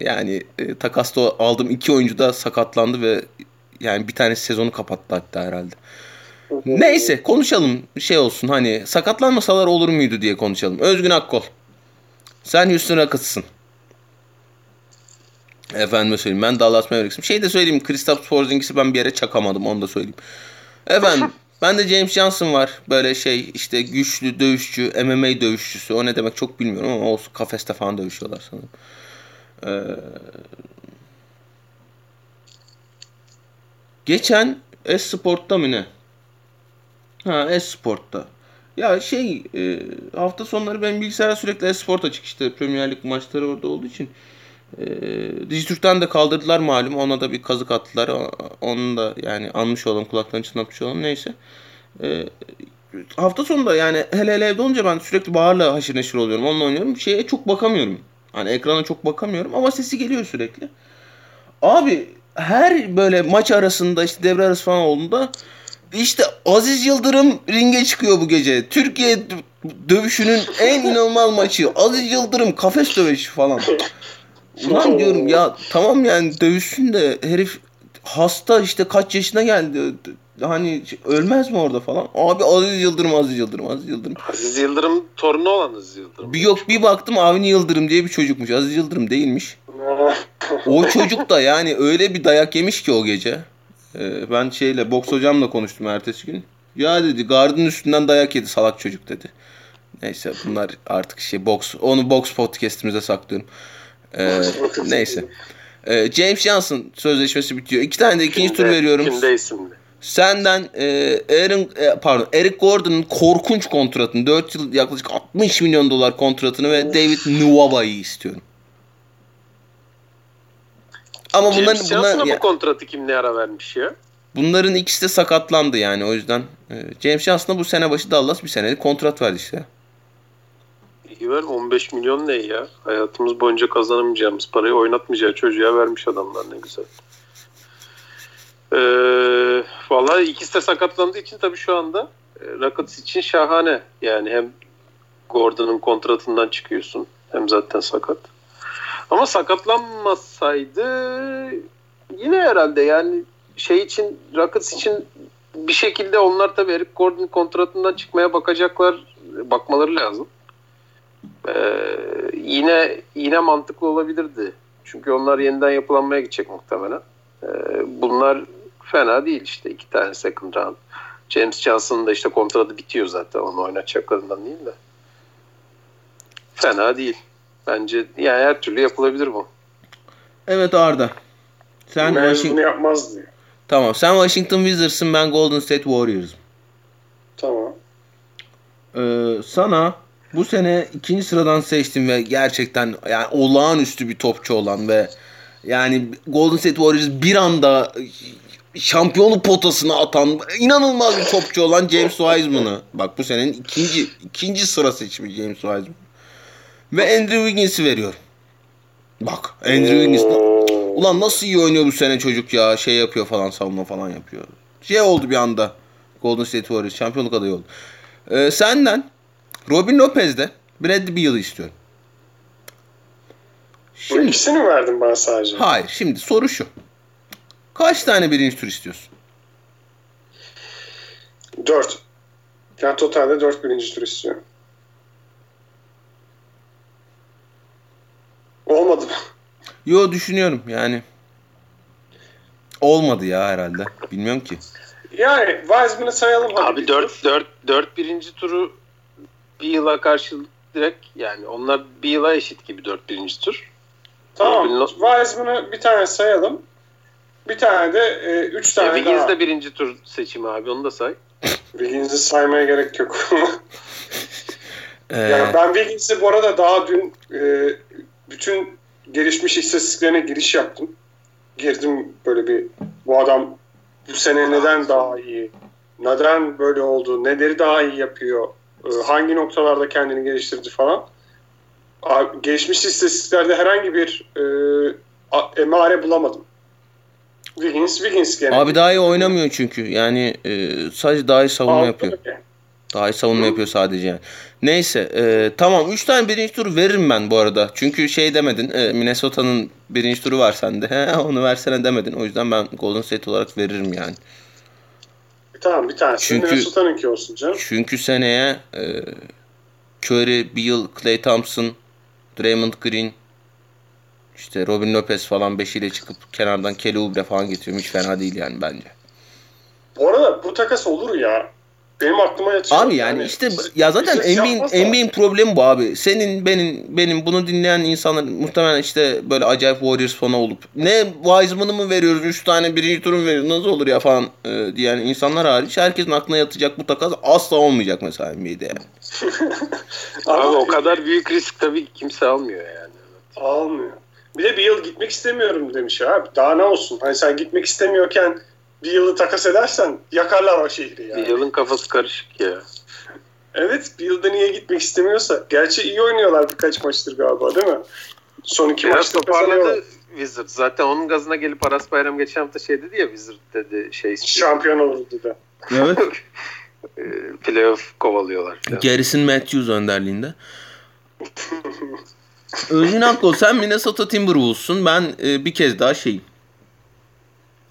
yani e, takasta aldığım iki oyuncu da sakatlandı ve yani bir tanesi sezonu kapattı hatta herhalde. Neyse konuşalım şey olsun hani sakatlanmasalar olur muydu diye konuşalım. Özgün Akkol. Sen Houston Rockets'sın. Efendime söyleyeyim ben Dallas Mavericks'im. Şey de söyleyeyim Kristaps Porzingis'i ben bir yere çakamadım onu da söyleyeyim. Efendim [laughs] ben de James Johnson var. Böyle şey işte güçlü dövüşçü, MMA dövüşçüsü. O ne demek çok bilmiyorum ama o kafeste falan dövüşüyorlar sanırım. Ee, geçen Esport'ta mı ne? Ha Esport'ta. Ya şey e, hafta sonları benim bilgisayara sürekli Esport açık işte Premier Lig maçları orada olduğu için. E, Dijitürk'ten de kaldırdılar malum. Ona da bir kazık attılar. Onu da yani almış olalım kulaklarını çınlatmış olalım neyse. E, hafta sonunda yani hele hele evde olunca ben sürekli Bahar'la haşır neşir oluyorum. Onunla oynuyorum. Şeye çok bakamıyorum. Hani ekrana çok bakamıyorum ama sesi geliyor sürekli. Abi her böyle maç arasında işte devre arası falan olduğunda işte Aziz Yıldırım ringe çıkıyor bu gece. Türkiye dövüşünün en inanılmaz maçı. Aziz Yıldırım kafes dövüşü falan. Ulan diyorum ya tamam yani dövüşsün de herif hasta işte kaç yaşına geldi. Hani ölmez mi orada falan? Abi Aziz Yıldırım, Aziz Yıldırım, Aziz Yıldırım. Aziz Yıldırım torunu olan Aziz Yıldırım. Bir yok bir baktım Avni Yıldırım diye bir çocukmuş. Aziz Yıldırım değilmiş. [laughs] o çocuk da yani öyle bir dayak yemiş ki o gece. Ee, ben şeyle boks hocamla konuştum ertesi gün. Ya dedi gardın üstünden dayak yedi salak çocuk dedi. Neyse bunlar artık şey boks. Onu boks podcast'imize saklıyorum. Ee, neyse. Ee, James Johnson sözleşmesi bitiyor. İki tane de ikinci tur veriyorum. Kimdeyiz şimdi? Senden e, Aaron, e, pardon Eric Gordon'un korkunç kontratını 4 yıl yaklaşık 60 milyon dolar kontratını ve David Nuwaba'yı istiyorum. Ama bunların James Johnson'a bunlar, bu kontratı kim ne ara vermiş ya? bunların ikisi de sakatlandı yani o yüzden e, James Johnson'a bu sene başı Dallas bir senelik kontrat verdi işte. İyi ver 15 milyon ne ya? Hayatımız boyunca kazanamayacağımız parayı oynatmayacağı çocuğa vermiş adamlar ne güzel. Ee, vallahi ikisi de sakatlandığı için tabii şu anda e, Rockets için şahane. Yani hem Gordon'un kontratından çıkıyorsun hem zaten sakat. Ama sakatlanmasaydı yine herhalde yani şey için Rockets için bir şekilde onlar tabii Eric Gordon kontratından çıkmaya bakacaklar. Bakmaları lazım. Ee, yine yine mantıklı olabilirdi. Çünkü onlar yeniden yapılanmaya gidecek muhtemelen. Ee, bunlar fena değil işte iki tane second round. James Johnson'ın da işte kontratı bitiyor zaten onu oynatacaklarından değil de. Fena değil. Bence yani her türlü yapılabilir bu. Evet Arda. Sen Ben Washington, bunu yapmaz diyor. tamam sen Washington Wizards'ın ben Golden State Warriors'ım. Tamam. Ee, sana bu sene ikinci sıradan seçtim ve gerçekten yani olağanüstü bir topçu olan ve yani Golden State Warriors bir anda şampiyonluk potasına atan inanılmaz bir topçu olan James Wiseman'ı. Bak bu senenin ikinci ikinci sıra seçimi James Wiseman. Ve Andrew Wiggins'i veriyorum. Bak Andrew Wiggins ulan nasıl iyi oynuyor bu sene çocuk ya şey yapıyor falan savunma falan yapıyor. Şey oldu bir anda Golden State Warriors şampiyonluk adayı oldu. Ee, senden Robin Lopez'de Bradley Beal'ı istiyorum. Bu Şimdi, ikisini mi verdin bana sadece? hayır şimdi soru şu. Kaç tane birinci tur istiyorsun? Dört. Yani totalde dört birinci tur istiyorum. Olmadı mı? Yo düşünüyorum yani. Olmadı ya herhalde. Bilmiyorum ki. Yani Wiseman'ı sayalım hadi. Abi bir 4 tur. 4 4 birinci turu bir yıla karşılık direkt yani onlar bir yıla eşit gibi 4 birinci tur. Tamam. Robin Wiseman'ı bir tane sayalım. Bir tane de e, üç Ya tane Wiggins daha. de birinci tur seçimi abi onu da say. [laughs] Wiggins'i saymaya gerek yok. [laughs] Ee, yani ben Wiggins'i bu arada daha dün e, bütün gelişmiş istatistiklerine giriş yaptım. Girdim böyle bir bu adam bu sene neden daha iyi? Neden böyle oldu? Neleri daha iyi yapıyor? e, hangi noktalarda kendini geliştirdi falan. Gelişmiş istatistiklerde herhangi bir e, emare bulamadım. Wiggins, Wiggins gene. abi daha iyi oynamıyor çünkü. Yani e, sadece daha iyi savunma Altı yapıyor. öyle. Daha iyi savunma yapıyor sadece yani. Neyse e, tamam 3 tane birinci tur veririm ben bu arada. Çünkü şey demedin e, Minnesota'nın birinci turu var sende. [laughs] He, onu versene demedin. O yüzden ben Golden State olarak veririm yani. Tamam bir tanesi Çünkü- Minnesota'nınki olsun canım. Çünkü seneye e, Curry, Beal, Klay Thompson, Draymond Green, işte Robin Lopez falan beşiyle çıkıp kenardan Kelly Oubre falan getiriyorum. Hiç fena değil yani bence. Bu arada bu takas olur ya. Benim aklıma yatıyor. Abi yani işte ya zaten Wizards NBA'in. NBA'in problemi bu abi. Senin benim benim bunu dinleyen insanlar muhtemelen işte böyle acayip Warriors fanı olup ne Wiseman'ı mı veriyoruz 3 tane birinci turu mu veriyoruz nasıl olur ya falan e, diyen insanlar hariç herkesin aklına yatacak bu takas asla olmayacak mesela NBA'de yani. [laughs] Abi o kadar büyük risk tabii kimse almıyor yani. almıyor. Bir de bir yıl gitmek istemiyorum demiş abi. Daha ne olsun? Hani sen gitmek istemiyorken bir yılı takas edersen yakarlar o şehri yani. Bir yılın kafası karışık ya. Evet bir yılda niye gitmek istemiyorsa. Gerçi iyi oynuyorlar birkaç maçtır galiba değil mi? Son iki Biraz maçta toparladı Wizard. Zaten onun gazına gelip Aras Bayram geçen hafta şey dedi ya Wizard dedi şey Şampiyon olurdu da. Evet. [laughs] e, playoff kovalıyorlar. falan. Garrison Matthews önderliğinde. Özgün Akkol sen Minnesota Timberwolves'un ben e, bir kez daha şeyim.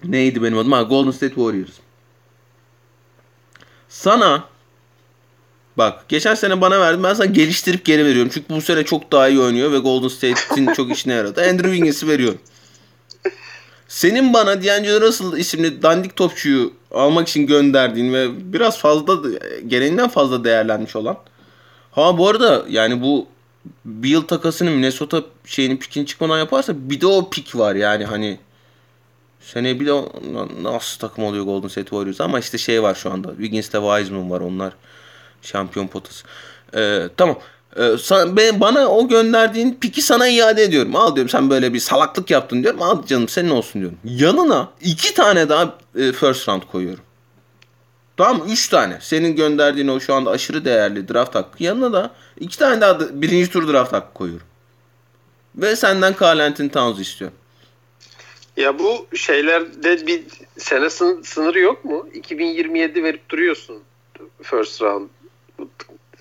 Neydi benim adım? Ha, Golden State Warriors. Sana Bak geçen sene bana verdin ben sana geliştirip geri veriyorum. Çünkü bu sene çok daha iyi oynuyor ve Golden State'in çok işine yaradı. Andrew Wiggins'i veriyorum. Senin bana D'Angelo Russell isimli dandik topçuyu almak için gönderdiğin ve biraz fazla gereğinden fazla değerlenmiş olan. Ha bu arada yani bu bir yıl takasını Minnesota şeyini pikin çıkmadan yaparsa bir de o pik var yani hani seneye bir de nasıl takım oluyor Golden State Warriors ama işte şey var şu anda Wiggins'le Wiseman var onlar şampiyon potası. Ee, tamam. Ee, sa- ben, bana o gönderdiğin piki sana iade ediyorum. Al diyorum sen böyle bir salaklık yaptın diyorum. Al canım senin olsun diyorum. Yanına iki tane daha e, first round koyuyorum. Tamam? Üç tane. Senin gönderdiğin o şu anda aşırı değerli draft hakkı. Yanına da iki tane daha da birinci tur draft hakkı koyuyorum. Ve senden Carl Anthony Towns istiyorum. Ya bu şeylerde bir sene sın- sınırı yok mu? 2027 verip duruyorsun first round.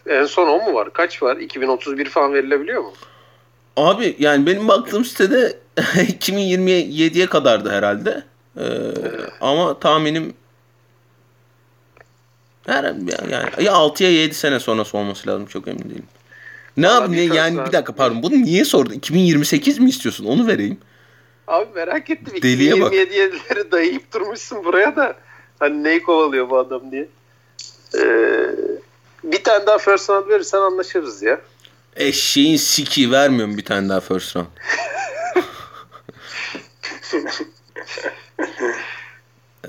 En son o mu var? Kaç var? 2031 falan verilebiliyor mu? Abi yani benim baktığım sitede [laughs] 2027'ye kadardı herhalde. Ee, ama tahminim her yani ya 6'ya 7 sene sonrası olması lazım çok emin değilim. Ne Vallahi abi ne yani bir dakika pardon bunu niye sordun? 2028 mi istiyorsun? Onu vereyim. Abi merak ettim. Deliye bak. 2027'leri dayayıp durmuşsun buraya da. Hani neyi kovalıyor bu adam diye. Ee, bir tane daha first round verirsen anlaşırız ya. Eşeğin siki vermiyorum bir tane daha first round.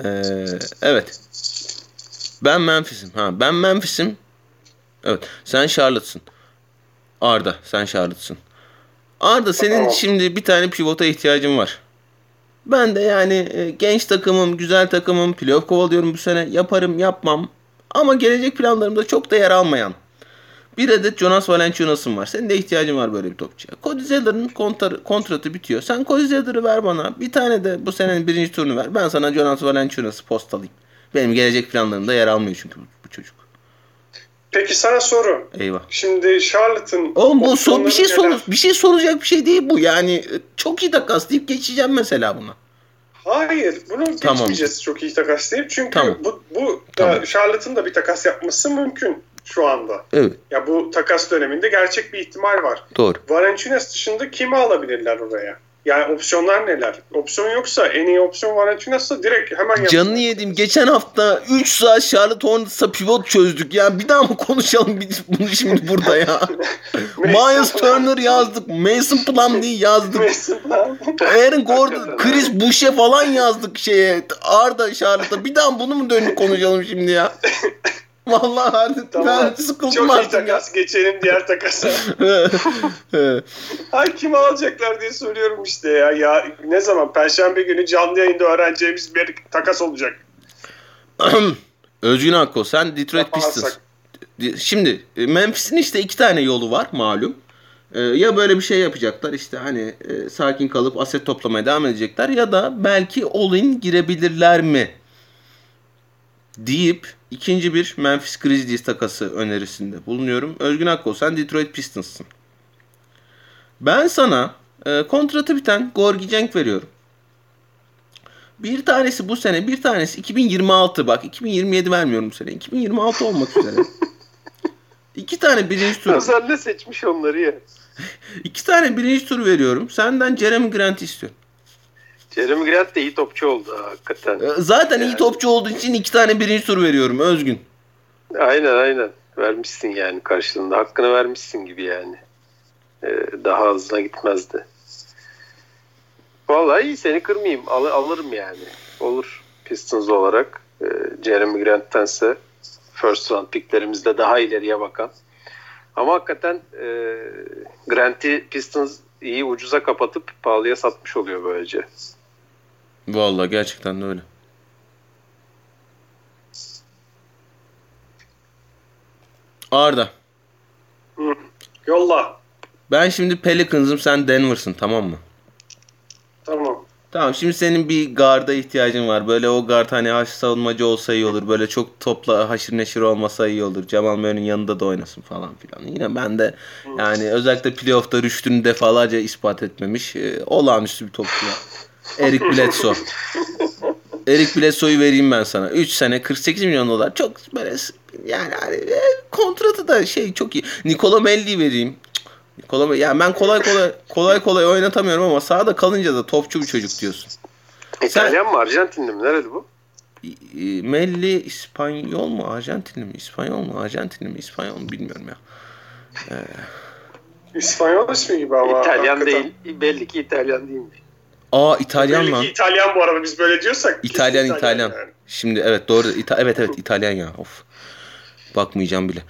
Ee, evet. Ben Memphis'im. Ha, ben Memphis'im. Evet. Sen Charlotte'sın. Arda, sen Charlotte'sın. Arda senin şimdi bir tane pivota ihtiyacın var. Ben de yani e, genç takımım, güzel takımım, playoff kovalıyorum bu sene. Yaparım, yapmam. Ama gelecek planlarımda çok da yer almayan bir adet Jonas Valanciunas'ın var. Senin de ihtiyacın var böyle bir topçuya. Cody Zeller'ın kontra- kontratı bitiyor. Sen Cody Zeller'ı ver bana. Bir tane de bu senenin birinci turunu ver. Ben sana Jonas Valanciunas'ı postalayayım. Benim gelecek planlarımda yer almıyor çünkü bu çocuk. Peki sana soru. Eyvah. Şimdi Charlotte'ın Oğlum bu son bir şey soru neler? bir şey soracak bir şey değil bu. Yani e, çok iyi takas deyip geçeceğim mesela buna. Hayır, bunu Tamam. geçmeyeceğiz çok iyi takas deyip. Çünkü Tamam. bu, bu Tamam. da Charlotte'ın da bir takas yapması mümkün şu anda. Evet, Ya bu takas döneminde gerçek bir ihtimal var. doğru. Valanciunas dışında kimi alabilirler oraya? Yani opsiyonlar neler? Opsiyon yoksa en iyi opsiyon Valanciunas'sa direkt hemen yap- Canını yedim. Geçen hafta 3 saat Charlotte Hornets'a pivot çözdük. Ya bir daha mı konuşalım biz bunu şimdi burada ya? [laughs] Miles Turner yazdık. Mason Plumlee yazdık. [laughs] Aaron Gordon, Chris Boucher falan yazdık şeye. Arda Charlotte'a. Bir daha bunu mu dönüp konuşalım şimdi ya? [laughs] Vallahi artık Tamam. ben sıkıldım Çok iyi artık ya. takas. Geçelim diğer takasa. [laughs] Ay kimi alacaklar diye soruyorum işte ya. Ya ne zaman? Perşembe günü canlı yayında öğreneceğimiz bir takas olacak. [clears throat] Özgün Akko sen Detroit. Pistons. Şimdi e, Memphis'in işte iki tane yolu var malum. Ee, ya böyle bir şey yapacaklar işte hani e, sakin kalıp aset toplamaya devam edecekler ya da belki all-in girebilirler mi deyip ikinci bir Memphis Grizzlies takası önerisinde bulunuyorum. Özgün Akko sen Detroit Pistons'sın. Ben sana e, kontratı biten Gorgi Cenk veriyorum. Bir tanesi bu sene, bir tanesi 2026 bak 2027 vermiyorum bu sene. 2026 olmak üzere. [laughs] İki tane birinci tur. Ne seçmiş onları ya? [laughs] İki tane birinci tur veriyorum. Senden Jeremy Grant istiyorum. Jeremy Grant de iyi topçu oldu ha, hakikaten. Ee, Zaten iyi Yani. topçu olduğu için iki tane birinci tur veriyorum Özgün. Aynen aynen. Vermişsin yani karşılığında. Hakkını vermişsin gibi yani. Ee, daha hızına gitmezdi. Vallahi iyi seni kırmayayım. Al- alırım yani. Olur Pistons olarak. Ee, Jeremy Grant'tense first round picklerimizde daha ileriye bakan. Ama hakikaten e, Grant'i Pistons iyi ucuza kapatıp pahalıya satmış oluyor böylece. Vallahi gerçekten de öyle. Arda. Yolla. Ben şimdi Pelicans'ım sen Denver'sın tamam mı? Tamam. Tamam şimdi senin bir garda ihtiyacın var. Böyle o guard hani haş savunmacı olsa iyi olur. Böyle çok topla haşır neşir olmasa iyi olur. Cemal Murray'nin yanında da oynasın falan filan. Yine ben de yani özellikle playoff'ta rüştünü defalarca ispat etmemiş. E, olağanüstü bir topçu. Eric Bledsoe. Eric Bledsoe'yu vereyim ben sana. 3 sene 48 milyon dolar. Çok böyle yani hani, e, kontratı da şey çok iyi. Nikola Melli vereyim. Nikola ya ben kolay kolay kolay kolay oynatamıyorum ama sahada kalınca da topçu bir çocuk diyorsun. İtalyan mı Arjantinli mi? Nerede bu? Melli İspanyol mu Arjantinli mi? İspanyol mu Arjantinli mi? İspanyol mu bilmiyorum ya. Ee... İspanyol ismi gibi ama. İtalyan hakikaten. değil. Belli ki İtalyan değil mi? Aa İtalyan lan. İtalyan bu arada biz böyle diyorsak. İtalyan İtalyan. İtalyan. Yani. Şimdi evet doğru. İta- evet evet İtalyan ya. Of. Bakmayacağım bile.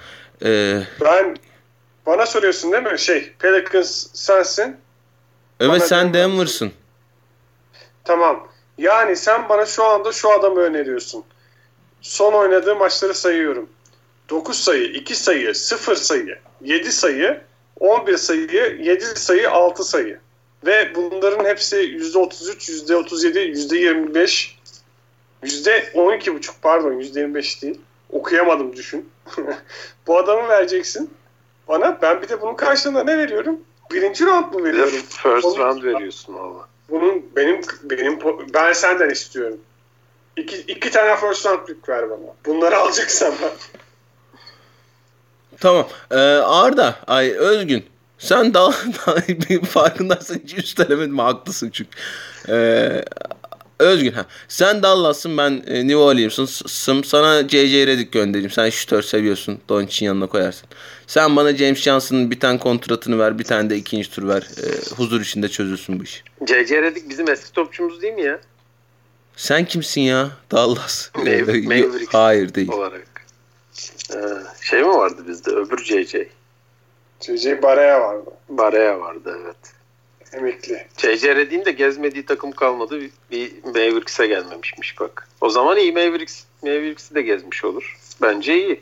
Ee... Ben bana soruyorsun değil mi? Şey Pelicans sensin. Evet bana sen Denver'sın. Tamam. Yani sen bana şu anda şu adamı öneriyorsun. Son oynadığı maçları sayıyorum. 9 sayı, 2 sayı, 0 sayı, 7 sayı, 11 sayı, 7 sayı, 6 sayı. Ve bunların hepsi %33, %37, %25, %12,5 pardon %25 değil. Okuyamadım düşün. [laughs] Bu adamı vereceksin bana. Ben bir de bunun karşılığında ne veriyorum? Birinci round mu veriyorum? First Onun, round veriyorsun valla. Bunun benim benim ben senden istiyorum. İki, iki tane first round pick ver bana. Bunları alacaksan ben. Tamam. Ee, Arda, ay Özgün. Sen daha, [laughs] daha bir farkındaysan hiç üstelemedim. Haklısın çünkü. Ee, Özgün ha. Sen Dallas'ın ben e, New Orleans'ın. Sana J.J. Redick göndereyim. Sen şutör seviyorsun. Doncic'in yanına koyarsın. Sen bana James Johnson'ın bir tane kontratını ver. Bir tane de ikinci tur ver. E, huzur içinde çözülsün bu iş. J.J. Redick bizim eski topçumuz değil mi ya? Sen kimsin ya? Dallas. [laughs] Mav- Mavericks Hayır değil. Olarak. Ee, şey mi vardı bizde? Öbür J.J. J.J. Barea vardı. Barea vardı evet. Emekli. J.J. Redick'in de gezmediği takım kalmadı. Bir, bir Mavericks'e gelmemişmiş bak. O zaman iyi Mavericks, Mavericks'i de gezmiş olur. Bence iyi.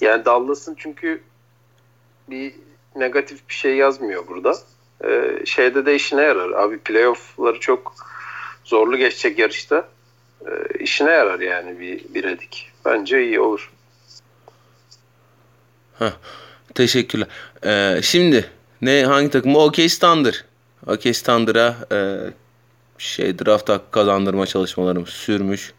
Yani Dallas'ın çünkü bir negatif bir şey yazmıyor burada. Ee, şeyde de işine yarar. Abi playoff'ları çok zorlu geçecek yarışta. Ee, işine yarar yani bir, bir Redick. Bence iyi olur. Heh, teşekkürler. Ee, şimdi ne hangi takım? OK Thunder. OK Thunder'a e, şey draft hakkı kazandırma çalışmalarım sürmüş.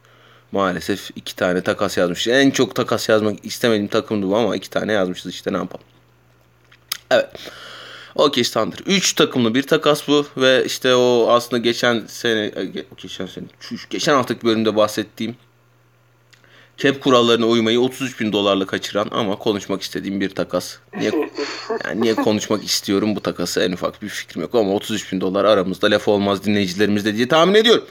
Maalesef iki tane takas yazmış. En çok takas yazmak istemediğim takımdı bu ama iki tane yazmışız işte ne yapalım. Evet. OK Thunder. Üç takımlı bir takas bu ve işte o aslında geçen sene geçen sene geçen haftaki bölümde bahsettiğim cap kurallarına uymayı 33 bin dolarla kaçıran ama konuşmak istediğim bir takas. Niye, yani niye konuşmak istiyorum bu takası en ufak bir fikrim yok ama 33 bin dolar aramızda laf olmaz dinleyicilerimizde diye tahmin ediyorum.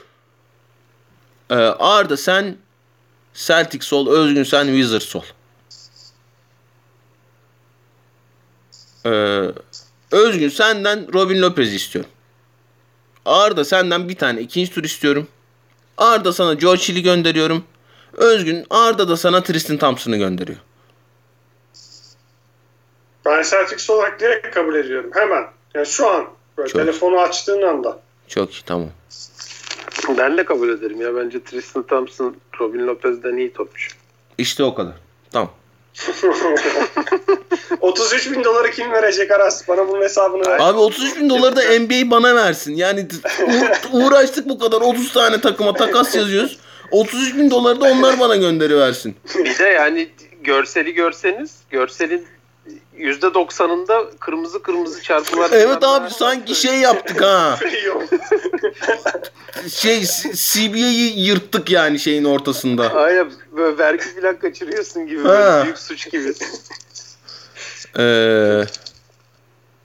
Ee, Arda sen Celtic sol, Özgün sen Wizards sol. Ee, Özgün senden Robin Lopez istiyorum. Arda senden bir tane ikinci tur istiyorum. Arda sana George Hill'i gönderiyorum. Özgün Arda da sana Tristan Thompson'ı gönderiyor. Ben Celtics olarak direkt kabul ediyorum. Hemen. Yani şu an. Böyle Çok. telefonu açtığın anda. Çok iyi tamam. Ben de kabul ederim ya. Bence Tristan Thompson Robin Lopez'den iyi topçu. İşte o kadar. Tamam. [laughs] 33 bin doları kim verecek Aras? Bana bunun hesabını ver. Abi 33 bin doları da NBA bana versin. Yani uğraştık bu kadar 30 tane takıma takas yazıyoruz. 33 bin doları da onlar bana gönderiversin. Bir de yani görseli görseniz görselin %90'ında kırmızı kırmızı çarpılar. Evet abi sanki şey yaptık ha. [laughs] şey CBA'yı yırttık yani şeyin ortasında. Aynen böyle vergi falan kaçırıyorsun gibi. Böyle büyük suç gibi. Ee,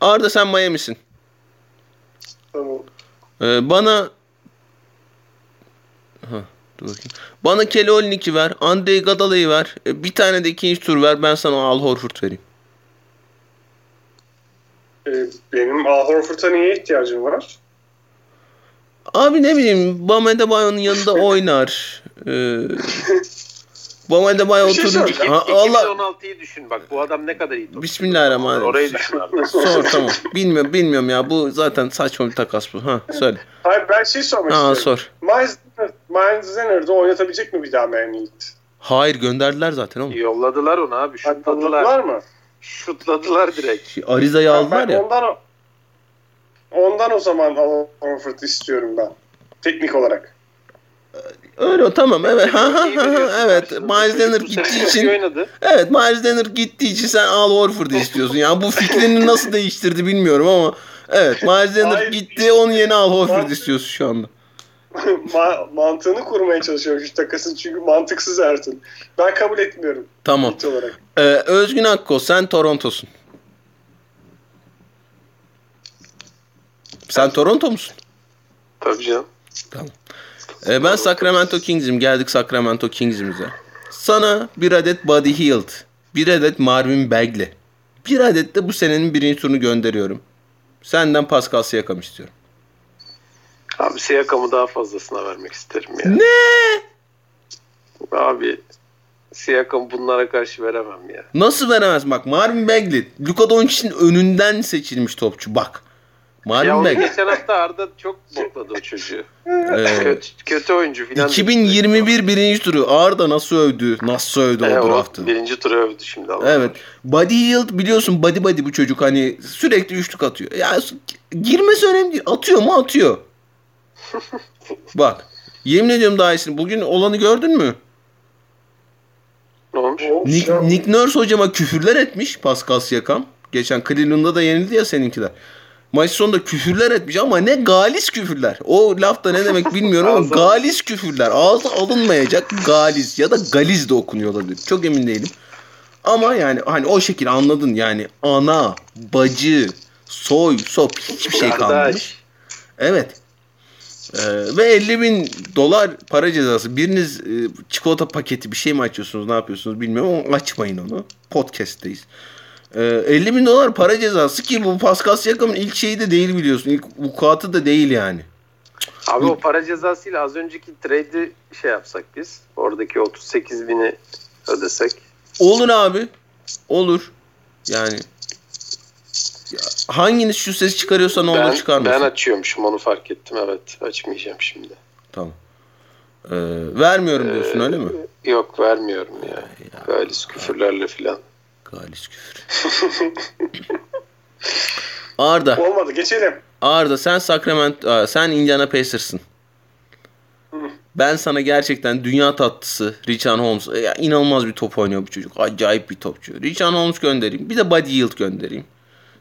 Arda sen Miami'sin. Tamam. Ee, bana ha, dur bakayım. Bana Kelly Olyny'yi ver. Andrei Gadala'yı ver. Ee, bir tane de ikinci tur ver. Ben sana Al Horford vereyim. Ee, benim Al Horford'a niye ihtiyacım var? Abi ne bileyim Bam Adebayo'nun yanında oynar. Ee, [laughs] Bam Adebayo şey oturunca... Ha, Allah... 2016'yı düşün bak bu adam ne kadar iyi topçu. Bismillahirrahmanirrahim. Orayı düşün abi. [laughs] Sor tamam. Bilmiyorum bilmiyorum ya bu zaten saçma bir takas bu. Ha söyle. Hayır ben şey sormak ha, istiyorum. sor. Miles, Miles Leonard'ı oynatabilecek mi bir daha Miami Heat? Hayır gönderdiler zaten oğlum. Yolladılar onu abi. Şutladılar mı? Şutladılar direkt. Şey, Ariza'yı aldılar ya. Ondan, ondan o zaman Al Horford istiyorum ben. Teknik olarak. Öyle tamam evet. Ha, ha, ha, evet. Miles Leonard gittiği için. Evet Miles Leonard gittiği için sen Al Horford'u istiyorsun. Yani bu fikrini nasıl değiştirdi bilmiyorum ama evet Miles Leonard gitti onun yerine Al Horford istiyorsun şu anda. [laughs] Ma- mantığını kurmaya çalışıyor şu takasın çünkü mantıksız Ertuğrul. Ben kabul etmiyorum Tamam. olarak. Ee, Özgün Akko sen Toronto'sun. Sen Toronto musun? Tabii canım. Tamam. Ee, ben Sacramento Kings'im. Geldik Sacramento Kings'imize. Sana bir adet Buddy Hield, bir adet Marvin Bagley, bir adet de bu senenin birinci turunu gönderiyorum. Senden Pascal Siakam istiyorum. Abi Siakam'ı daha fazlasına vermek isterim ya. Ne? Abi Siakam bunlara karşı veremem ya. Nasıl veremez? Bak Marvin Bagley, Luka Doncic'in önünden seçilmiş topçu. Bak. Ya onu Bagley. geçen hafta Arda çok bokladı o çocuğu. Ee, kötü, kötü oyuncu filan. 2021 birinci turu. Arda nasıl övdü? Nasıl övdü E, o draftı? birinci tura övdü şimdi ama. Evet. Buddy Hield biliyorsun Buddy Buddy bu çocuk hani sürekli üçlük atıyor. Ya girmesi önemli değil. Atıyor mu atıyor. [laughs] Bak. Yemin ediyorum daha iyisini. Bugün olanı gördün mü? Ne olmuş? Nick, Nick Nurse hocama küfürler etmiş Pascal Siakam. Geçen Cleveland'da da yenildi ya seninkiler. Maç sonunda küfürler etmiş ama ne galis küfürler. O laf da ne demek bilmiyorum ama [laughs] galis küfürler. Ağzı alınmayacak galis ya da galiz de okunuyor olabilir. Çok emin değilim. Ama yani hani o şekil anladın yani ana, bacı, soy, sop hiçbir şey kalmamış. Evet. Ee, ve 50 bin dolar para cezası. Biriniz e, çikolata paketi bir şey mi açıyorsunuz ne yapıyorsunuz bilmiyorum ama açmayın onu. Podcast'teyiz. Ee, 50 bin dolar para cezası ki bu Pascal Siakam'ın ilk şeyi de değil biliyorsun. İlk vukuatı da değil yani. Abi o para cezasıyla az önceki trade'i şey yapsak biz. Oradaki 38 bini ödesek. Olur abi. Olur. Yani Ya, hanginiz şu ses çıkarıyorsa ne olur ben, çıkarmasın. ben açıyormuşum onu fark ettim evet. Açmayacağım şimdi. Tamam. Ee, vermiyorum diyorsun öyle mi? Yok vermiyorum ya. Galis küfürlerle filan. Galis küfür. Arda. Olmadı geçelim. Arda sen Sacramento, sen Indiana Pacers'ın. Ben sana gerçekten dünya tatlısı Richard Holmes. Ya, inanılmaz bir top oynuyor bu çocuk. Acayip bir topçu. Richard Holmes göndereyim. Bir de Buddy Hield göndereyim.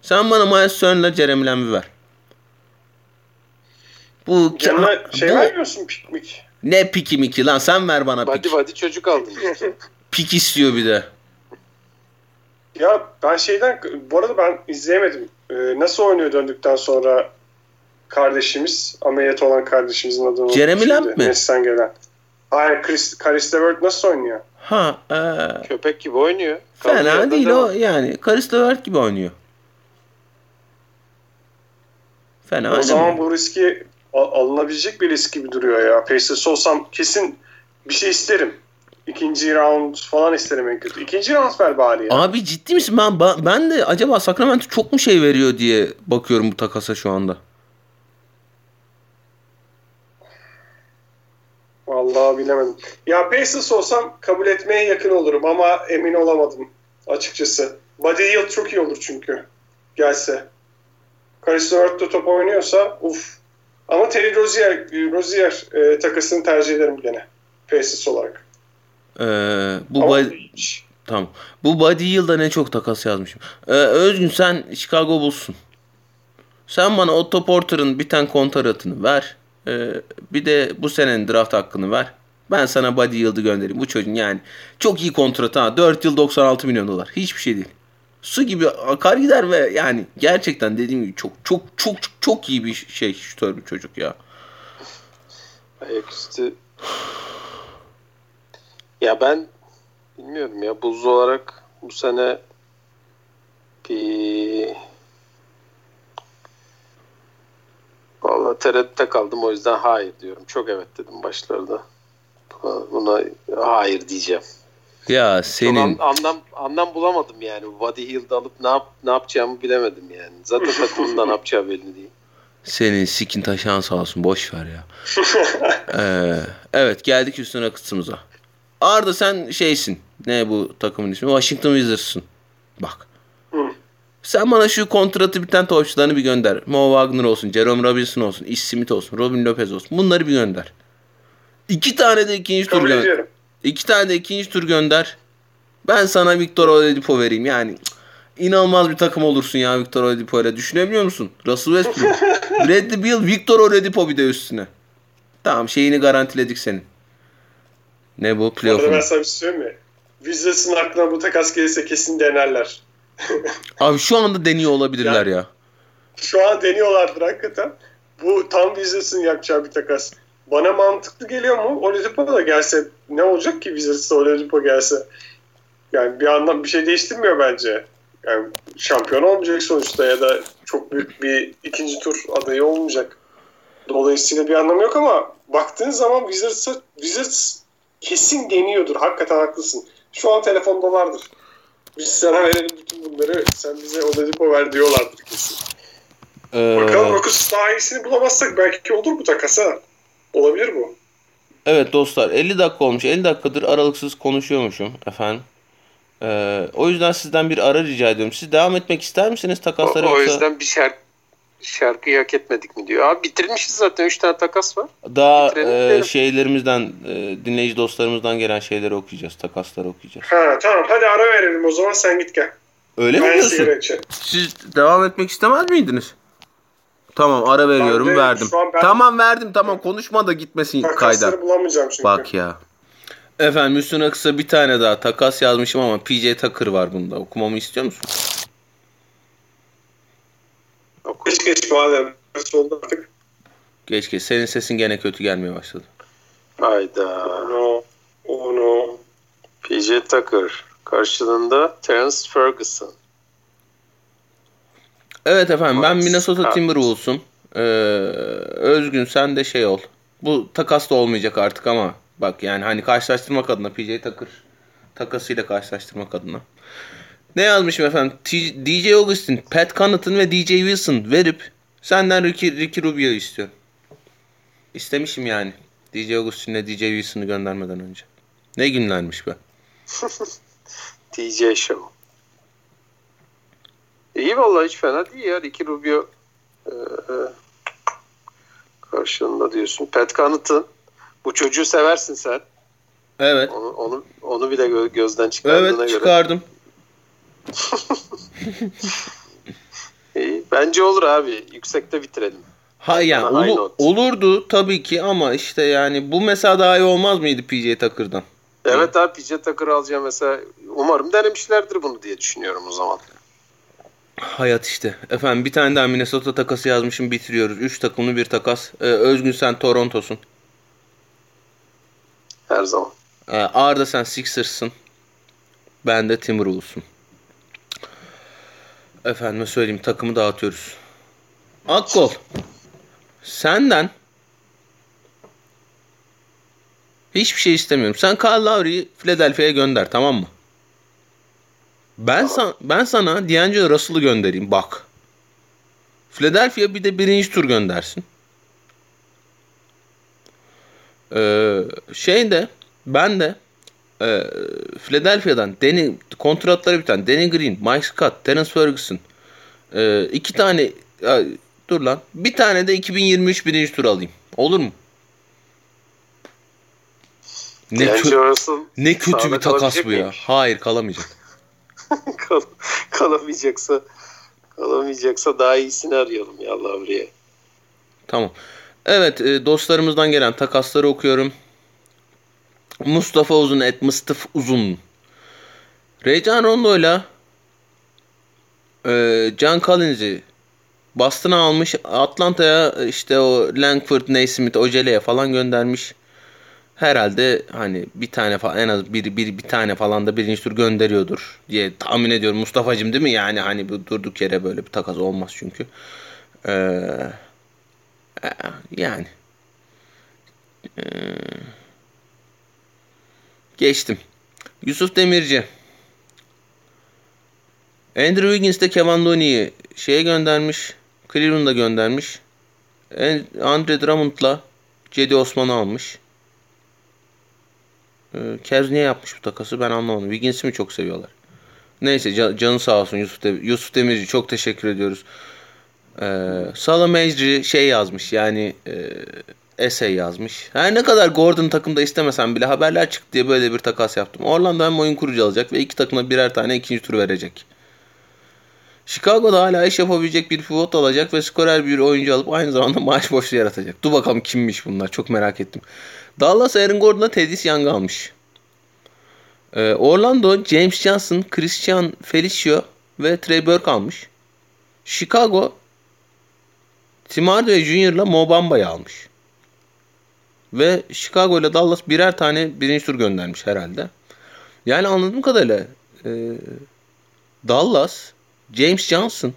Sen bana Miles Turner'la Jeremy Lamb'i ver. Bu, Yanına şey bu- vermiyorsun piknik. ne piki miki lan sen ver bana pik. body çocuk aldın. Pik istiyor bir de. Ya ben şeyden bu arada ben izleyemedim. Ee, nasıl oynuyor döndükten sonra kardeşimiz, ameliyat olan kardeşimizin adını Jeremy. Lamb mi? Mets'ten gelen. Hayır, Chris, Caris LeVert nasıl oynuyor? Ha, ee, Köpek gibi oynuyor. Fena yerden değil o yani. Karis Levert gibi oynuyor. Fena o zaman bu riski al- alınabilecek bir risk gibi duruyor ya. Pacers olsam kesin bir şey isterim. İkinci round falan isterim en kötü. İkinci round ver bari ya. Abi ciddi misin? Ben, ben- de acaba Sacramento çok mu şey veriyor diye bakıyorum bu takasa şu anda. Vallahi bilemedim. Ya Pacers olsam kabul etmeye yakın olurum ama emin olamadım açıkçası. Buddy Hield çok iyi olur çünkü gelse. Caris LeVert de top oynuyorsa uf. Ama Terry Rozier, Rozier e, takasını tercih ederim gene. Pacers olarak. Ee, bu Ama tamam. Bu Buddy Yılda ne çok takas yazmışım. Ee, Özgün sen Chicago Bulls'sun. Sen bana Otto Porter'ın biten kontratını ver. Ee, bir de bu senenin draft hakkını ver. Ben sana Buddy Yıld'ı göndereyim. Bu çocuğun yani çok iyi kontratı ha. 4 yıl 96 milyon dolar. Hiçbir şey değil. Su gibi akar gider ve yani gerçekten dediğim gibi çok çok çok çok iyi bir şey şutör bir çocuk ya. Ayaküstü. Ya ben bilmiyorum ya buz olarak bu sene bir Vallahi tereddütte kaldım o yüzden hayır diyorum. Çok evet dedim başlarda. Buna hayır diyeceğim. Ya Çok senin an- anlam anlam bulamadım yani. Body Hield'ı alıp ne yap ne yapacağımı bilemedim yani. Zaten takımında [laughs] ne yapacağı belli değil. Senin sikin taşan sağ olsun boş ver ya. [laughs] Ee, evet geldik üstüne kısmımıza. Arda sen şeysin. Ne bu takımın ismi? Washington Wizards'ın. Bak. Hı. Sen bana şu kontratı biten topçularını bir gönder. Mo Wagner olsun, Jerome Robinson olsun, Ish Smith olsun, Robin Lopez olsun. Bunları bir gönder. İki tane de ikinci tur Kabul gönder. ediyorum. İki tane de ikinci tur gönder. Ben sana Victor Oladipo vereyim. Yani inanılmaz bir takım olursun ya Victor Oladipo ile. Düşünebiliyor musun? Russell Westbrook, [laughs] Bradley Beal, Victor Oladipo bir de üstüne. Tamam şeyini garantiledik senin. Ne bu? Orada Playoff'un. ben sana bir şey mi? Wizards'ın aklına bu takas gelirse kesin denerler. [laughs] Abi şu anda deniyor olabilirler ya. Şu an deniyorlardır hakikaten. Bu tam Wizards'ın yapacağı bir takas. Bana mantıklı geliyor mu? Oladipo da gelse ne olacak ki Wizards'ta Oladipo gelse? Yani bir anlam bir şey değiştirmiyor bence. Yani şampiyon olmayacak sonuçta ya da çok büyük bir ikinci tur adayı olmayacak. Dolayısıyla bir anlamı yok ama baktığın zaman Wizards'a Wizards kesin deniyordur. Hakikaten haklısın. Şu an telefondalardır. Biz sana verelim bütün bunları. Sen bize Oladipo ver diyorlardır kesin. Ee, Bakalım Rockets daha iyisini bulamazsak belki olur bu takasa. Olabilir bu. evet dostlar 50 dakika olmuş. 50 dakikadır aralıksız konuşuyormuşum efendim. Ee, o yüzden sizden bir ara rica ediyorum. Siz devam etmek ister misiniz O, takaslara o yoksa yüzden bir şarkı şarkıyı hak etmedik mi diyor. Abi bitirmişiz zaten 3 tane takas var. daha bitirelim, e, şeylerimizden e, dinleyici dostlarımızdan gelen şeyleri okuyacağız. Takasları okuyacağız. Ha tamam hadi ara verelim o zaman sen git gel. Öyle mi Ben diyorsun? sigara içerim. Siz devam etmek istemez miydiniz? Tamam ara veriyorum de verdim. şu an ben- Tamam verdim tamam konuşma da gitmesin kayda. Takasları bulamayacağım çünkü. Bak ya. Efendim üstüne kısa bir tane daha takas yazmışım ama PJ Tucker var bunda. Okumamı istiyor musun? Geç geç madem. Nasıl oldu artık? Geç geç. Senin sesin gene kötü gelmeye başladı. Hayda. No. Oh no. PJ Tucker. Karşılığında Terence Ferguson. Evet efendim ben Nice. Minnesota Ha. Timberwolves'um. Ee, Özgün sen de şey ol. Bu takas da olmayacak artık ama bak yani hani karşılaştırmak adına PJ Tucker takasıyla karşılaştırmak adına. Ne yazmışım efendim? T- DJ Augustin, Pat Connaughton ve DJ Wilson verip senden Ricky, Ricky Rubio istiyorum. İstemişim yani. DJ Augustin'le DJ Wilson'ı göndermeden önce. Ne günlermiş be. [laughs] DJ Show. İyi vallahi hiç fena değil ya. Ricky Rubio e, e, karşılığında diyorsun. Pat Connaughton. Bu çocuğu seversin sen. Evet. Onu onu, onu bile gö- gözden çıkardığına Evet göre. çıkardım. İyi. Bence olur abi. Yüksekte bitirelim. Ha yani Bana olu- olurdu tabii ki ama işte yani bu mesela daha iyi olmaz mıydı PJ Tucker'dan? Evet abi PJ Tucker alacağım mesela. Umarım denemişlerdir bunu diye düşünüyorum o zaman. Hayat işte. Efendim bir tane daha Minnesota takası yazmışım bitiriyoruz. 3 takımlı bir takas. Ee, Özgün sen Toronto'sun. Her zaman. Ee, Arda sen Sixers'ın. Ben de Timberwolves'um. Efendime söyleyeyim takımı dağıtıyoruz. Akkol. Senden hiçbir şey istemiyorum. Sen Kyle Lowry'i Philadelphia'ya gönder tamam mı? Ben sana ben sana D'Angelo Russell'ı göndereyim bak. Philadelphia bir de birinci tur göndersin. Ee, şey de ben de e, Philadelphia'dan Danny, kontratları biten Danny Green, Mike Scott, Terence Ferguson e, iki tane ya, dur lan bir tane de 2023 birinci tur alayım. Olur mu? Ne, kö- ne kötü bir takas bu ya. miymiş? Hayır kalamayacak. [laughs] Kal- kalamayacaksa kalamayacaksa daha iyisini arayalım ya buraya. Tamam. Evet e, dostlarımızdan gelen takasları okuyorum. Mustafa Uzun et Mıstıf Uzun. Reycan Rondo'yla e, John Collins'i Boston'a almış. Atlanta'ya işte o Langford, Naismith, Ocele'ye falan göndermiş. Herhalde hani bir tane falan en az bir, bir, bir tane falan da birinci tur gönderiyordur diye tahmin ediyorum. Mustafa'cım değil mi? Yani hani bu durduk yere böyle bir takas olmaz çünkü. Eee yani. Ee, geçtim. Yusuf Demirci. Andrew Wiggins de Kevin Looney'i şeye göndermiş. Cleveland'a göndermiş. Andre Drummond'la Cedi Osman'ı almış. Ee, Cavs niye yapmış bu takası ben anlamadım. Wiggins'i mi çok seviyorlar? Neyse ca- canı sağ olsun Yusuf, De- Yusuf Demirci çok teşekkür ediyoruz. Ee, Salah Mecri şey yazmış yani e, essay yazmış. Her ne kadar Gordon takımda istemesem bile haberler çıktı diye böyle bir takas yaptım. Orlando hem oyun kurucu alacak ve iki takıma birer tane ikinci tur verecek. Chicago'da hala iş yapabilecek bir pivot alacak ve skorer bir oyuncu alıp aynı zamanda maaş boşluğu yaratacak. Dur bakalım kimmiş bunlar çok merak ettim. Dallas Aaron Gordon'a Teddy Young almış. Ee, Orlando James Johnson, Christian Felicio ve Trey Burke almış. Chicago Tim Hardaway Jr. Mo Bamba'yı almış. Ve Chicago ile Dallas birer tane birinci tur göndermiş herhalde. Yani anladığım kadarıyla e, Dallas, James Johnson,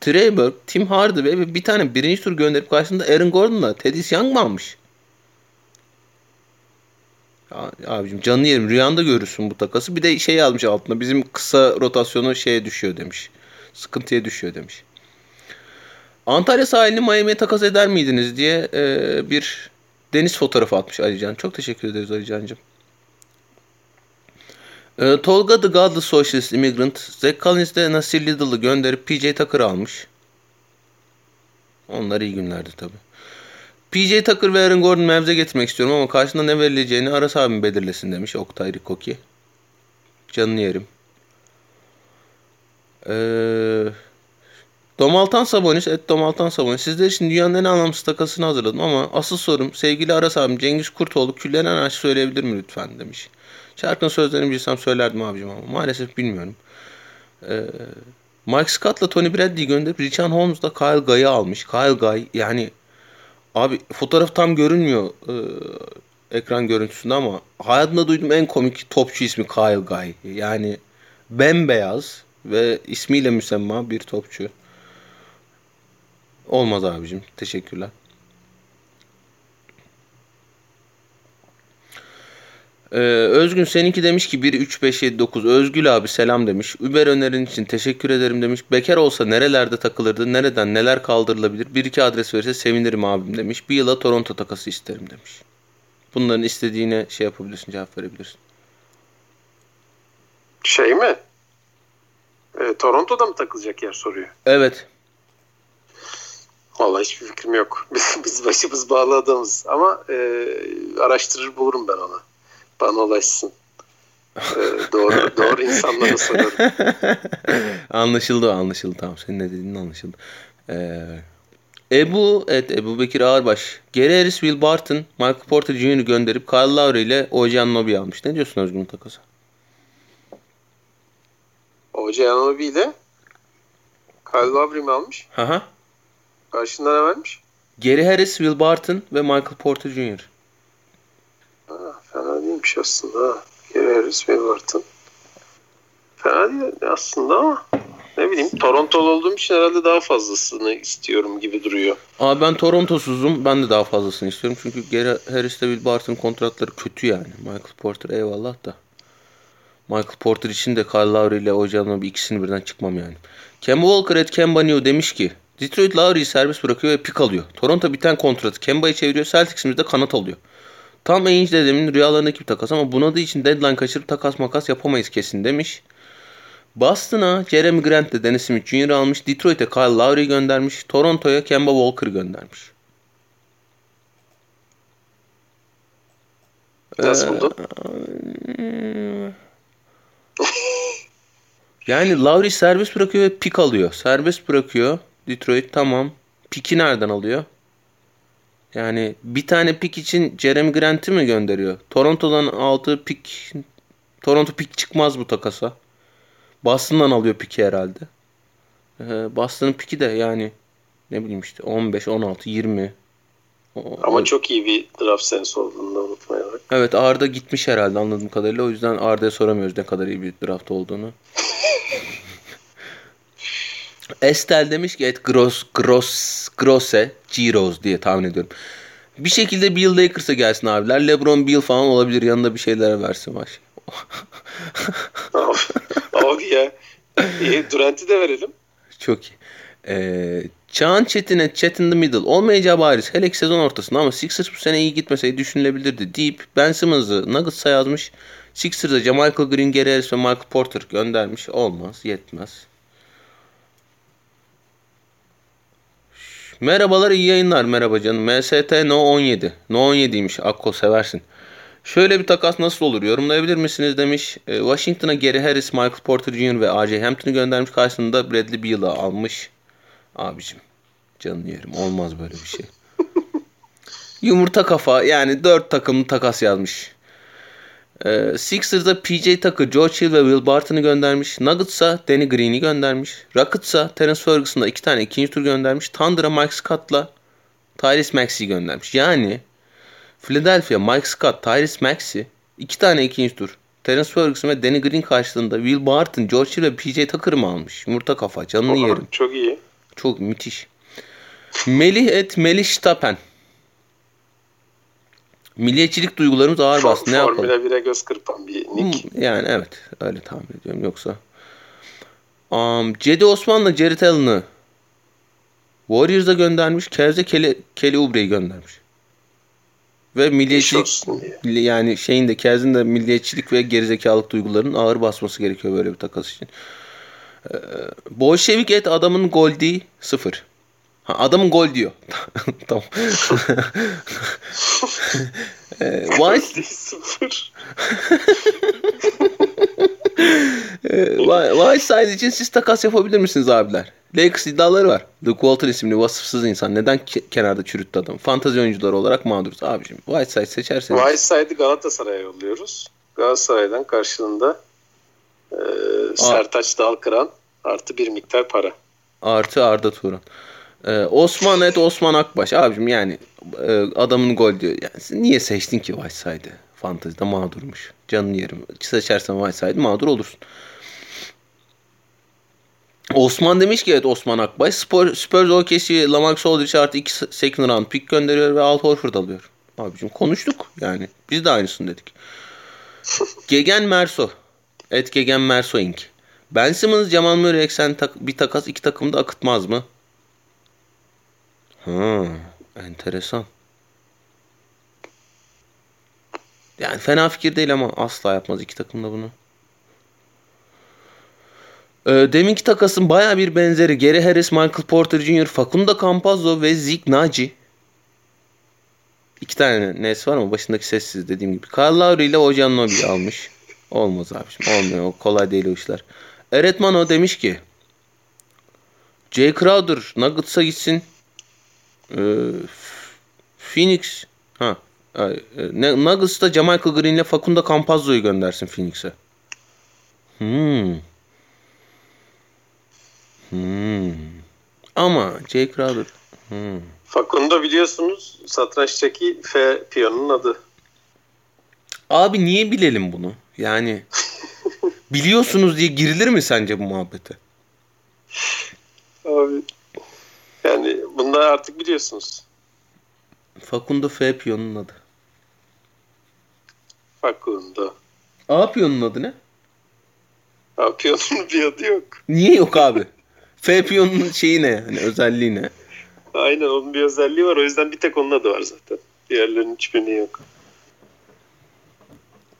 Trey Burke, Tim Hardaway ve bir tane birinci tur gönderip karşısında Aaron Gordon'la Teddy Young mı almış? Ya, abicim canını yerim. Rüyanda görürsün bu takası. Bir de şey yazmış altına. Bizim kısa rotasyonu şeye düşüyor demiş. Sıkıntıya düşüyor demiş. Antalya sahilini Miami'ye takas eder miydiniz diye e, bir deniz fotoğrafı atmış Alican. Çok teşekkür ederiz Alican'cığım. E, Tolga The Godless Socialist Immigrant Zach Collins de Nasir Little'ı gönderip PJ Tucker almış. Onlar iyi günlerdi tabi. PJ Tucker ve Aaron Gordon mevze getirmek istiyorum ama karşında ne verileceğini Aras abim belirlesin demiş Oktay Rikoki. Canını yerim. Eee... Domaltan Sabonis, et Domaltan Sabonis. Sizler için dünyanın en anlamsız takasını hazırladım ama asıl sorum sevgili Aras abim Cengiz Kurtoğlu küllenen aşk söyleyebilir mi lütfen demiş. Şarkının sözlerini bilsem söylerdim abicim ama maalesef bilmiyorum. Ee, Mike Scott'la Tony Bradley'i gönderip Richard Holmes'la Kyle Guy'ı almış. Kyle Guy yani abi fotoğraf tam görünmüyor e, ekran görüntüsünde ama hayatımda duyduğum en komik topçu ismi Kyle Guy. Yani bembeyaz ve ismiyle müsemma bir topçu. Olmaz abicim. Teşekkürler. Ee, Özgün seninki demiş ki 1 3 5 7 9 Özgül abi selam demiş. Uber önerin için teşekkür ederim demiş. Bekar olsa nerelerde takılırdı? Nereden neler kaldırılabilir? Bir iki adres verirse sevinirim abim demiş. Bir yıla Toronto takası isterim demiş. Bunların istediğine şey yapabilirsin, cevap verebilirsin. Şey mi? E, Toronto'da mı takılacak yer soruyor. Evet. Vallahi hiçbir fikrim yok. [laughs] Biz, biz başımız bağlı adamız. Ama e, araştırır bulurum ben ona. Bana ulaşsın. E, doğru, doğru insanlara sorarım. [laughs] anlaşıldı anlaşıldı tamam. Senin ne dediğin anlaşıldı. Ee, Ebu, evet Ebu Bekir Ağırbaş. Geri Harris, Will Barton, Michael Porter Jr.'ı gönderip Kyle Lowry ile Ojan Nobi almış. Ne diyorsun Özgün takası? Ojan Nobi ile Kyle Lowry mi almış? Haha. Karşında ne vermiş? Geri Harris, Will Barton ve Michael Porter Jr. Ha, fena değilmiş aslında. Geri Harris, Will Barton. Fena değil aslında ama ne bileyim Torontolu olduğum için herhalde daha fazlasını istiyorum gibi duruyor. Abi ben Torontosuzum. Ben de daha fazlasını istiyorum. Çünkü Geri Harris ile Will Barton kontratları kötü yani. Michael Porter eyvallah da. Michael Porter için de Kyle Lowry ile Ojan'la bir ikisini birden çıkmam yani. Kemba Walker et Kemba New demiş ki Detroit Lowry'yi serbest bırakıyor ve pik alıyor. Toronto biten kontratı Kemba'yı çeviriyor. Celtics'imiz de kanat alıyor. Tam Ainge dedemin rüyalarındaki bir takas ama bunadığı için deadline kaçırıp takas makas yapamayız kesin demiş. Boston'a Jeremy Grant de Dennis Smith Jr. almış. Detroit'e Kyle Lowry'i göndermiş. Toronto'ya Kemba Walker göndermiş. Nasıl buldu? Ee, yani Lowry serbest bırakıyor ve pik alıyor. Serbest bırakıyor. Detroit tamam. Piki nereden alıyor? Yani bir tane pik için Jeremy Grant'i mi gönderiyor? Toronto'dan aldığı pik Toronto pik çıkmaz bu takasa. Boston'dan alıyor piki herhalde. Ee, Boston'ın piki de yani ne bileyim işte 15, 16, 20. Ama çok iyi bir draft sensi olduğunu da unutmayarak. Evet Arda gitmiş herhalde anladığım kadarıyla. O yüzden Arda'ya soramıyoruz ne kadar iyi bir draft olduğunu. Estel demiş ki et Gross, Gross, Grosse, Giros diye tahmin ediyorum. Bir şekilde Bill Lakers'a gelsin abiler. LeBron Bill falan olabilir. Yanında bir şeyler versin baş. [laughs] abi ya. İyi, Durant'i de verelim. Çok iyi. Ee, Çağan Çetin'e Chat in the Middle olmayacağı bariz. Hele ki sezon ortasında ama Sixers bu sene iyi gitmeseydi düşünülebilirdi deyip Ben Simmons'ı Nuggets'a yazmış. Sixers'a Michael Green, Gary Harris ve Michael Porter göndermiş. Olmaz, yetmez. Merhabalar iyi yayınlar merhaba canım. MST No 17. No 17'ymiş Akko seversin. Şöyle bir takas nasıl olur yorumlayabilir misiniz demiş. E, Washington'a Gary Harris, Michael Porter Jr. ve A.J. Hampton'ı göndermiş karşısında Bradley Beal'ı almış. Abicim canını yerim olmaz böyle bir şey. [laughs] Yumurta kafa yani dört takımlı takas yazmış. Ee, Sixers'a PJ Tucker, George Hill ve Will Barton'ı göndermiş. Nuggets'a Danny Green'i göndermiş. Rockets'a Terence Ferguson'la iki tane ikinci tur göndermiş. Thunder'a Mike Scott'la Tyrese Maxey'i göndermiş. Yani Philadelphia, Mike Scott, Tyrese Maxey iki tane ikinci tur. Terence Ferguson ve Danny Green karşılığında Will Barton, George Hill ve PJ Tucker'ı mı almış? Yumurta kafa canını yerim. Çok iyi. Çok müthiş. Melih et Melih Stapen. Milliyetçilik duygularımız ağır bastı. Ne yapalım? Formula 1'e göz kırpan bir nick. Hmm, Yani evet. Öyle tahmin ediyorum. Yoksa. Um, Cedi Osman'la Jared Allen'ı Warriors'a göndermiş. Cavs'e Kelly, Kelly Oubre'yi göndermiş. Ve milliyetçilik yani şeyin de Cavs'in de milliyetçilik ve gerizekalılık duygularının ağır basması gerekiyor böyle bir takas için. Ee, Bolşevik et adamın gol değil sıfır. Ha, adamın gol diyor. [laughs] tamam. [laughs] ee, White, [laughs] Sıfır. Ee, Whiteside için siz takas yapabilir misiniz abiler? Lakers iddiaları var. Luke Walton isimli vasıfsız insan neden ke- kenarda çürüttü adam? Fantazi oyuncuları olarak mağduruz. Abicim Whiteside seçerseniz Whiteside'ı Galatasaray'a yolluyoruz. Galatasaray'dan karşılığında e, Sertaç Dalkıran artı bir miktar para. artı Arda Turan. Ee, Osman et Osman Akbaş. Abicim yani e, adamın gol diyor. Yani niye seçtin ki Whiteside'ı? Fantazide mağdurmuş. Canını yerim. Seçersen Whiteside'ı mağdur olursun. Osman demiş ki evet Osman Akbaş. Spor, Spurs OKC Lamarcus Aldridge artı 2 second round pick gönderiyor ve Al Horford alıyor. Abicim konuştuk yani. Biz de aynısını dedik. [laughs] Gegen Merso. Et Gegen Merso Inc. Ben Simmons, Jamal Murray eksen tak- bir takas iki takımda akıtmaz mı? Ha, enteresan. Yani fena fikir değil ama asla yapmaz iki takım da bunu. Ee, deminki takasın baya bir benzeri. Gary Harris, Michael Porter Jr., Facundo Campazzo ve Zeke Naji. İki tane nes var ama başındaki sessiz dediğim gibi. Kyle Lowry ile Ojan Nobi'yi almış. Olmaz abiciğim. Olmuyor. O kolay değil o işler. Eretmano demiş ki Jay Crowder Nuggets'a gitsin. Ee, Phoenix ha e, e, Nuggets'ta Jamaica Green ile Facundo Campazzo'yu göndersin Phoenix'e. Hmm. Hmm. Ama Jay Crowder. Hmm. Facundo biliyorsunuz satrançtaki F piyanonun adı. Abi niye bilelim bunu? Yani [laughs] biliyorsunuz diye girilir mi sence bu muhabbete? Abi yani bunları artık biliyorsunuz. Facundo F piyonun adı. Facundo. A piyonun adı ne? Abi piyanonun bir adı yok. Niye yok abi? F piyonun şeyi ne? Hani özelliği ne? Aynen onun bir özelliği var. O yüzden bir tek onun adı var zaten. Diğerlerinin hiçbirinin yok.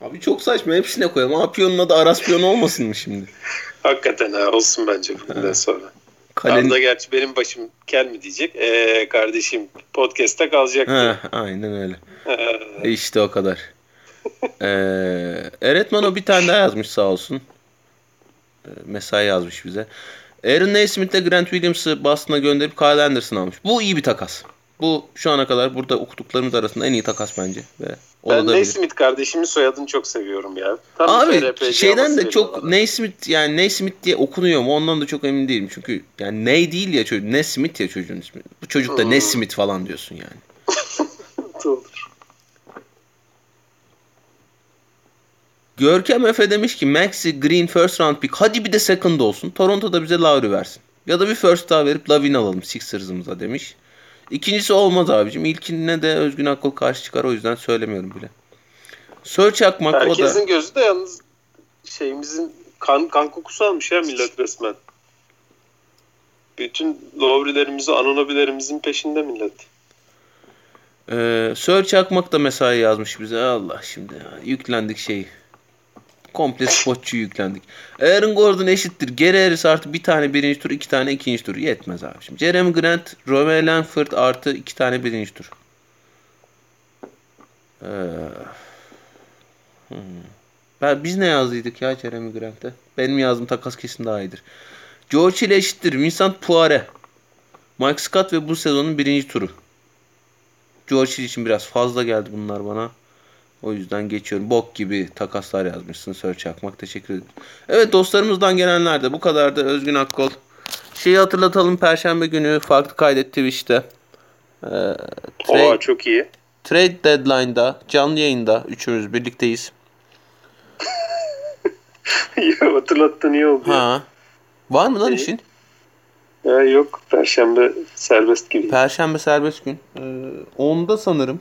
Abi çok saçma. Hepsine koyalım. A piyonun adı Aras piyonu olmasın mı şimdi? Hakikaten ha olsun bence bundan sonra. Kalenin... Arda gerçi benim başım kel mi diyecek. Ee, kardeşim podcast'te kalacak. Ha, aynen öyle. Ee, İşte o kadar. ee, Eretman o bir tane daha yazmış sağ olsun. Ee, mesai yazmış bize. Aaron Naismith ile Grant Williams'ı Boston'a gönderip Kyle Anderson almış. Bu iyi bir takas. Bu şu ana kadar burada okuduklarımız arasında en iyi takas bence. Ve ben. Naismith kardeşimin soyadını çok seviyorum ya. Tam Abi şeyden de çok. Naismith yani Naismith diye okunuyor mu ondan da çok emin değilim. Çünkü yani Ney değil ya çocuk. Nesmith ya çocuğun ismi. Bu çocuk da Hmm. Nesmith falan diyorsun yani. [laughs] Olur. Görkem Efe demiş ki Maxi Green first round pick hadi bir de second olsun. Toronto'da bize Lowry versin. Ya da bir first daha verip Lavin alalım Sixers'ımıza demiş. İkincisi olmaz abicim. İlkine de Özgün Akkol karşı çıkar o yüzden söylemiyorum bile. Search Akmak o da Herkesin gözü de yalnız şeyimizin kan, kan kokusu almış ya millet resmen. Bütün Lowry'lerimizi, Anunobi'lerimizin peşinde millet. Ee, Search Akmak da mesai yazmış bize. Allah şimdi ya, yüklendik şey. Komple spotçu yüklendik. Aaron Gordon eşittir. Gary Harris artı bir tane birinci tur, iki tane ikinci tur. Yetmez abi. Şimdi Jeremy Grant, Romeo Langford artı iki tane birinci tur. Ee, hmm. Ben, biz ne yazdıydık ya Jeremy Grant'e? Benim yazdığım takas kesin daha iyidir. George ile eşittir. Vincent Poire. Mike Scott ve bu sezonun birinci turu. George için biraz fazla geldi bunlar bana. O yüzden geçiyorum. Bok gibi takaslar yazmışsın Search Akmak. Teşekkür ederim. Evet dostlarımızdan gelenler de bu kadar da Özgün Akkol. Şeyi hatırlatalım. Perşembe günü farklı kaydet Twitch'te. Ee, trade, Oo çok iyi. trade Deadline'da canlı yayında üçümüz birlikteyiz. [laughs] ya hatırlattın iyi oldu. Ha. Var mı lan İyi. işin? Ya yok Perşembe serbest gibi. Perşembe serbest gün. Ee, 10'da sanırım.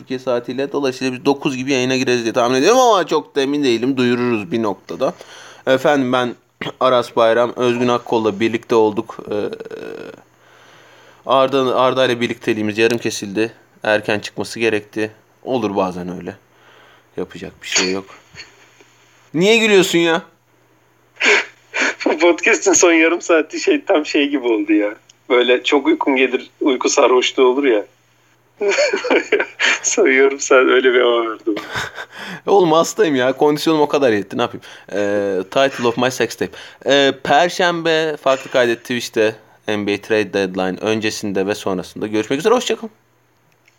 Türkiye saatiyle. Dolayısıyla biz 9 gibi yayına gireriz diye tahmin ediyorum ama çok da emin değilim. Duyururuz bir noktada. Efendim ben [clears throat] Aras Bayram, Özgün Akkol'la birlikte olduk. Ee, Arda, Arda ile birlikteliğimiz yarım kesildi. Erken çıkması gerekti. Olur bazen öyle. Yapacak bir şey yok. Niye gülüyorsun ya? Podcast'in son yarım saati şey tam şey gibi oldu ya. Böyle çok uykun gelir, uyku sarhoşluğu olur ya. [laughs] yarım saat öyle bir hava verdi. bana. [laughs] Oğlum hastayım ya. Kondisyonum o kadar yetti. Ne yapayım? Ee, title of my sex tape. Ee, Perşembe farklı kaydet Twitch'te NBA Trade Deadline öncesinde ve sonrasında görüşmek üzere. Hoşçakalın.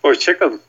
Hoşçakalın.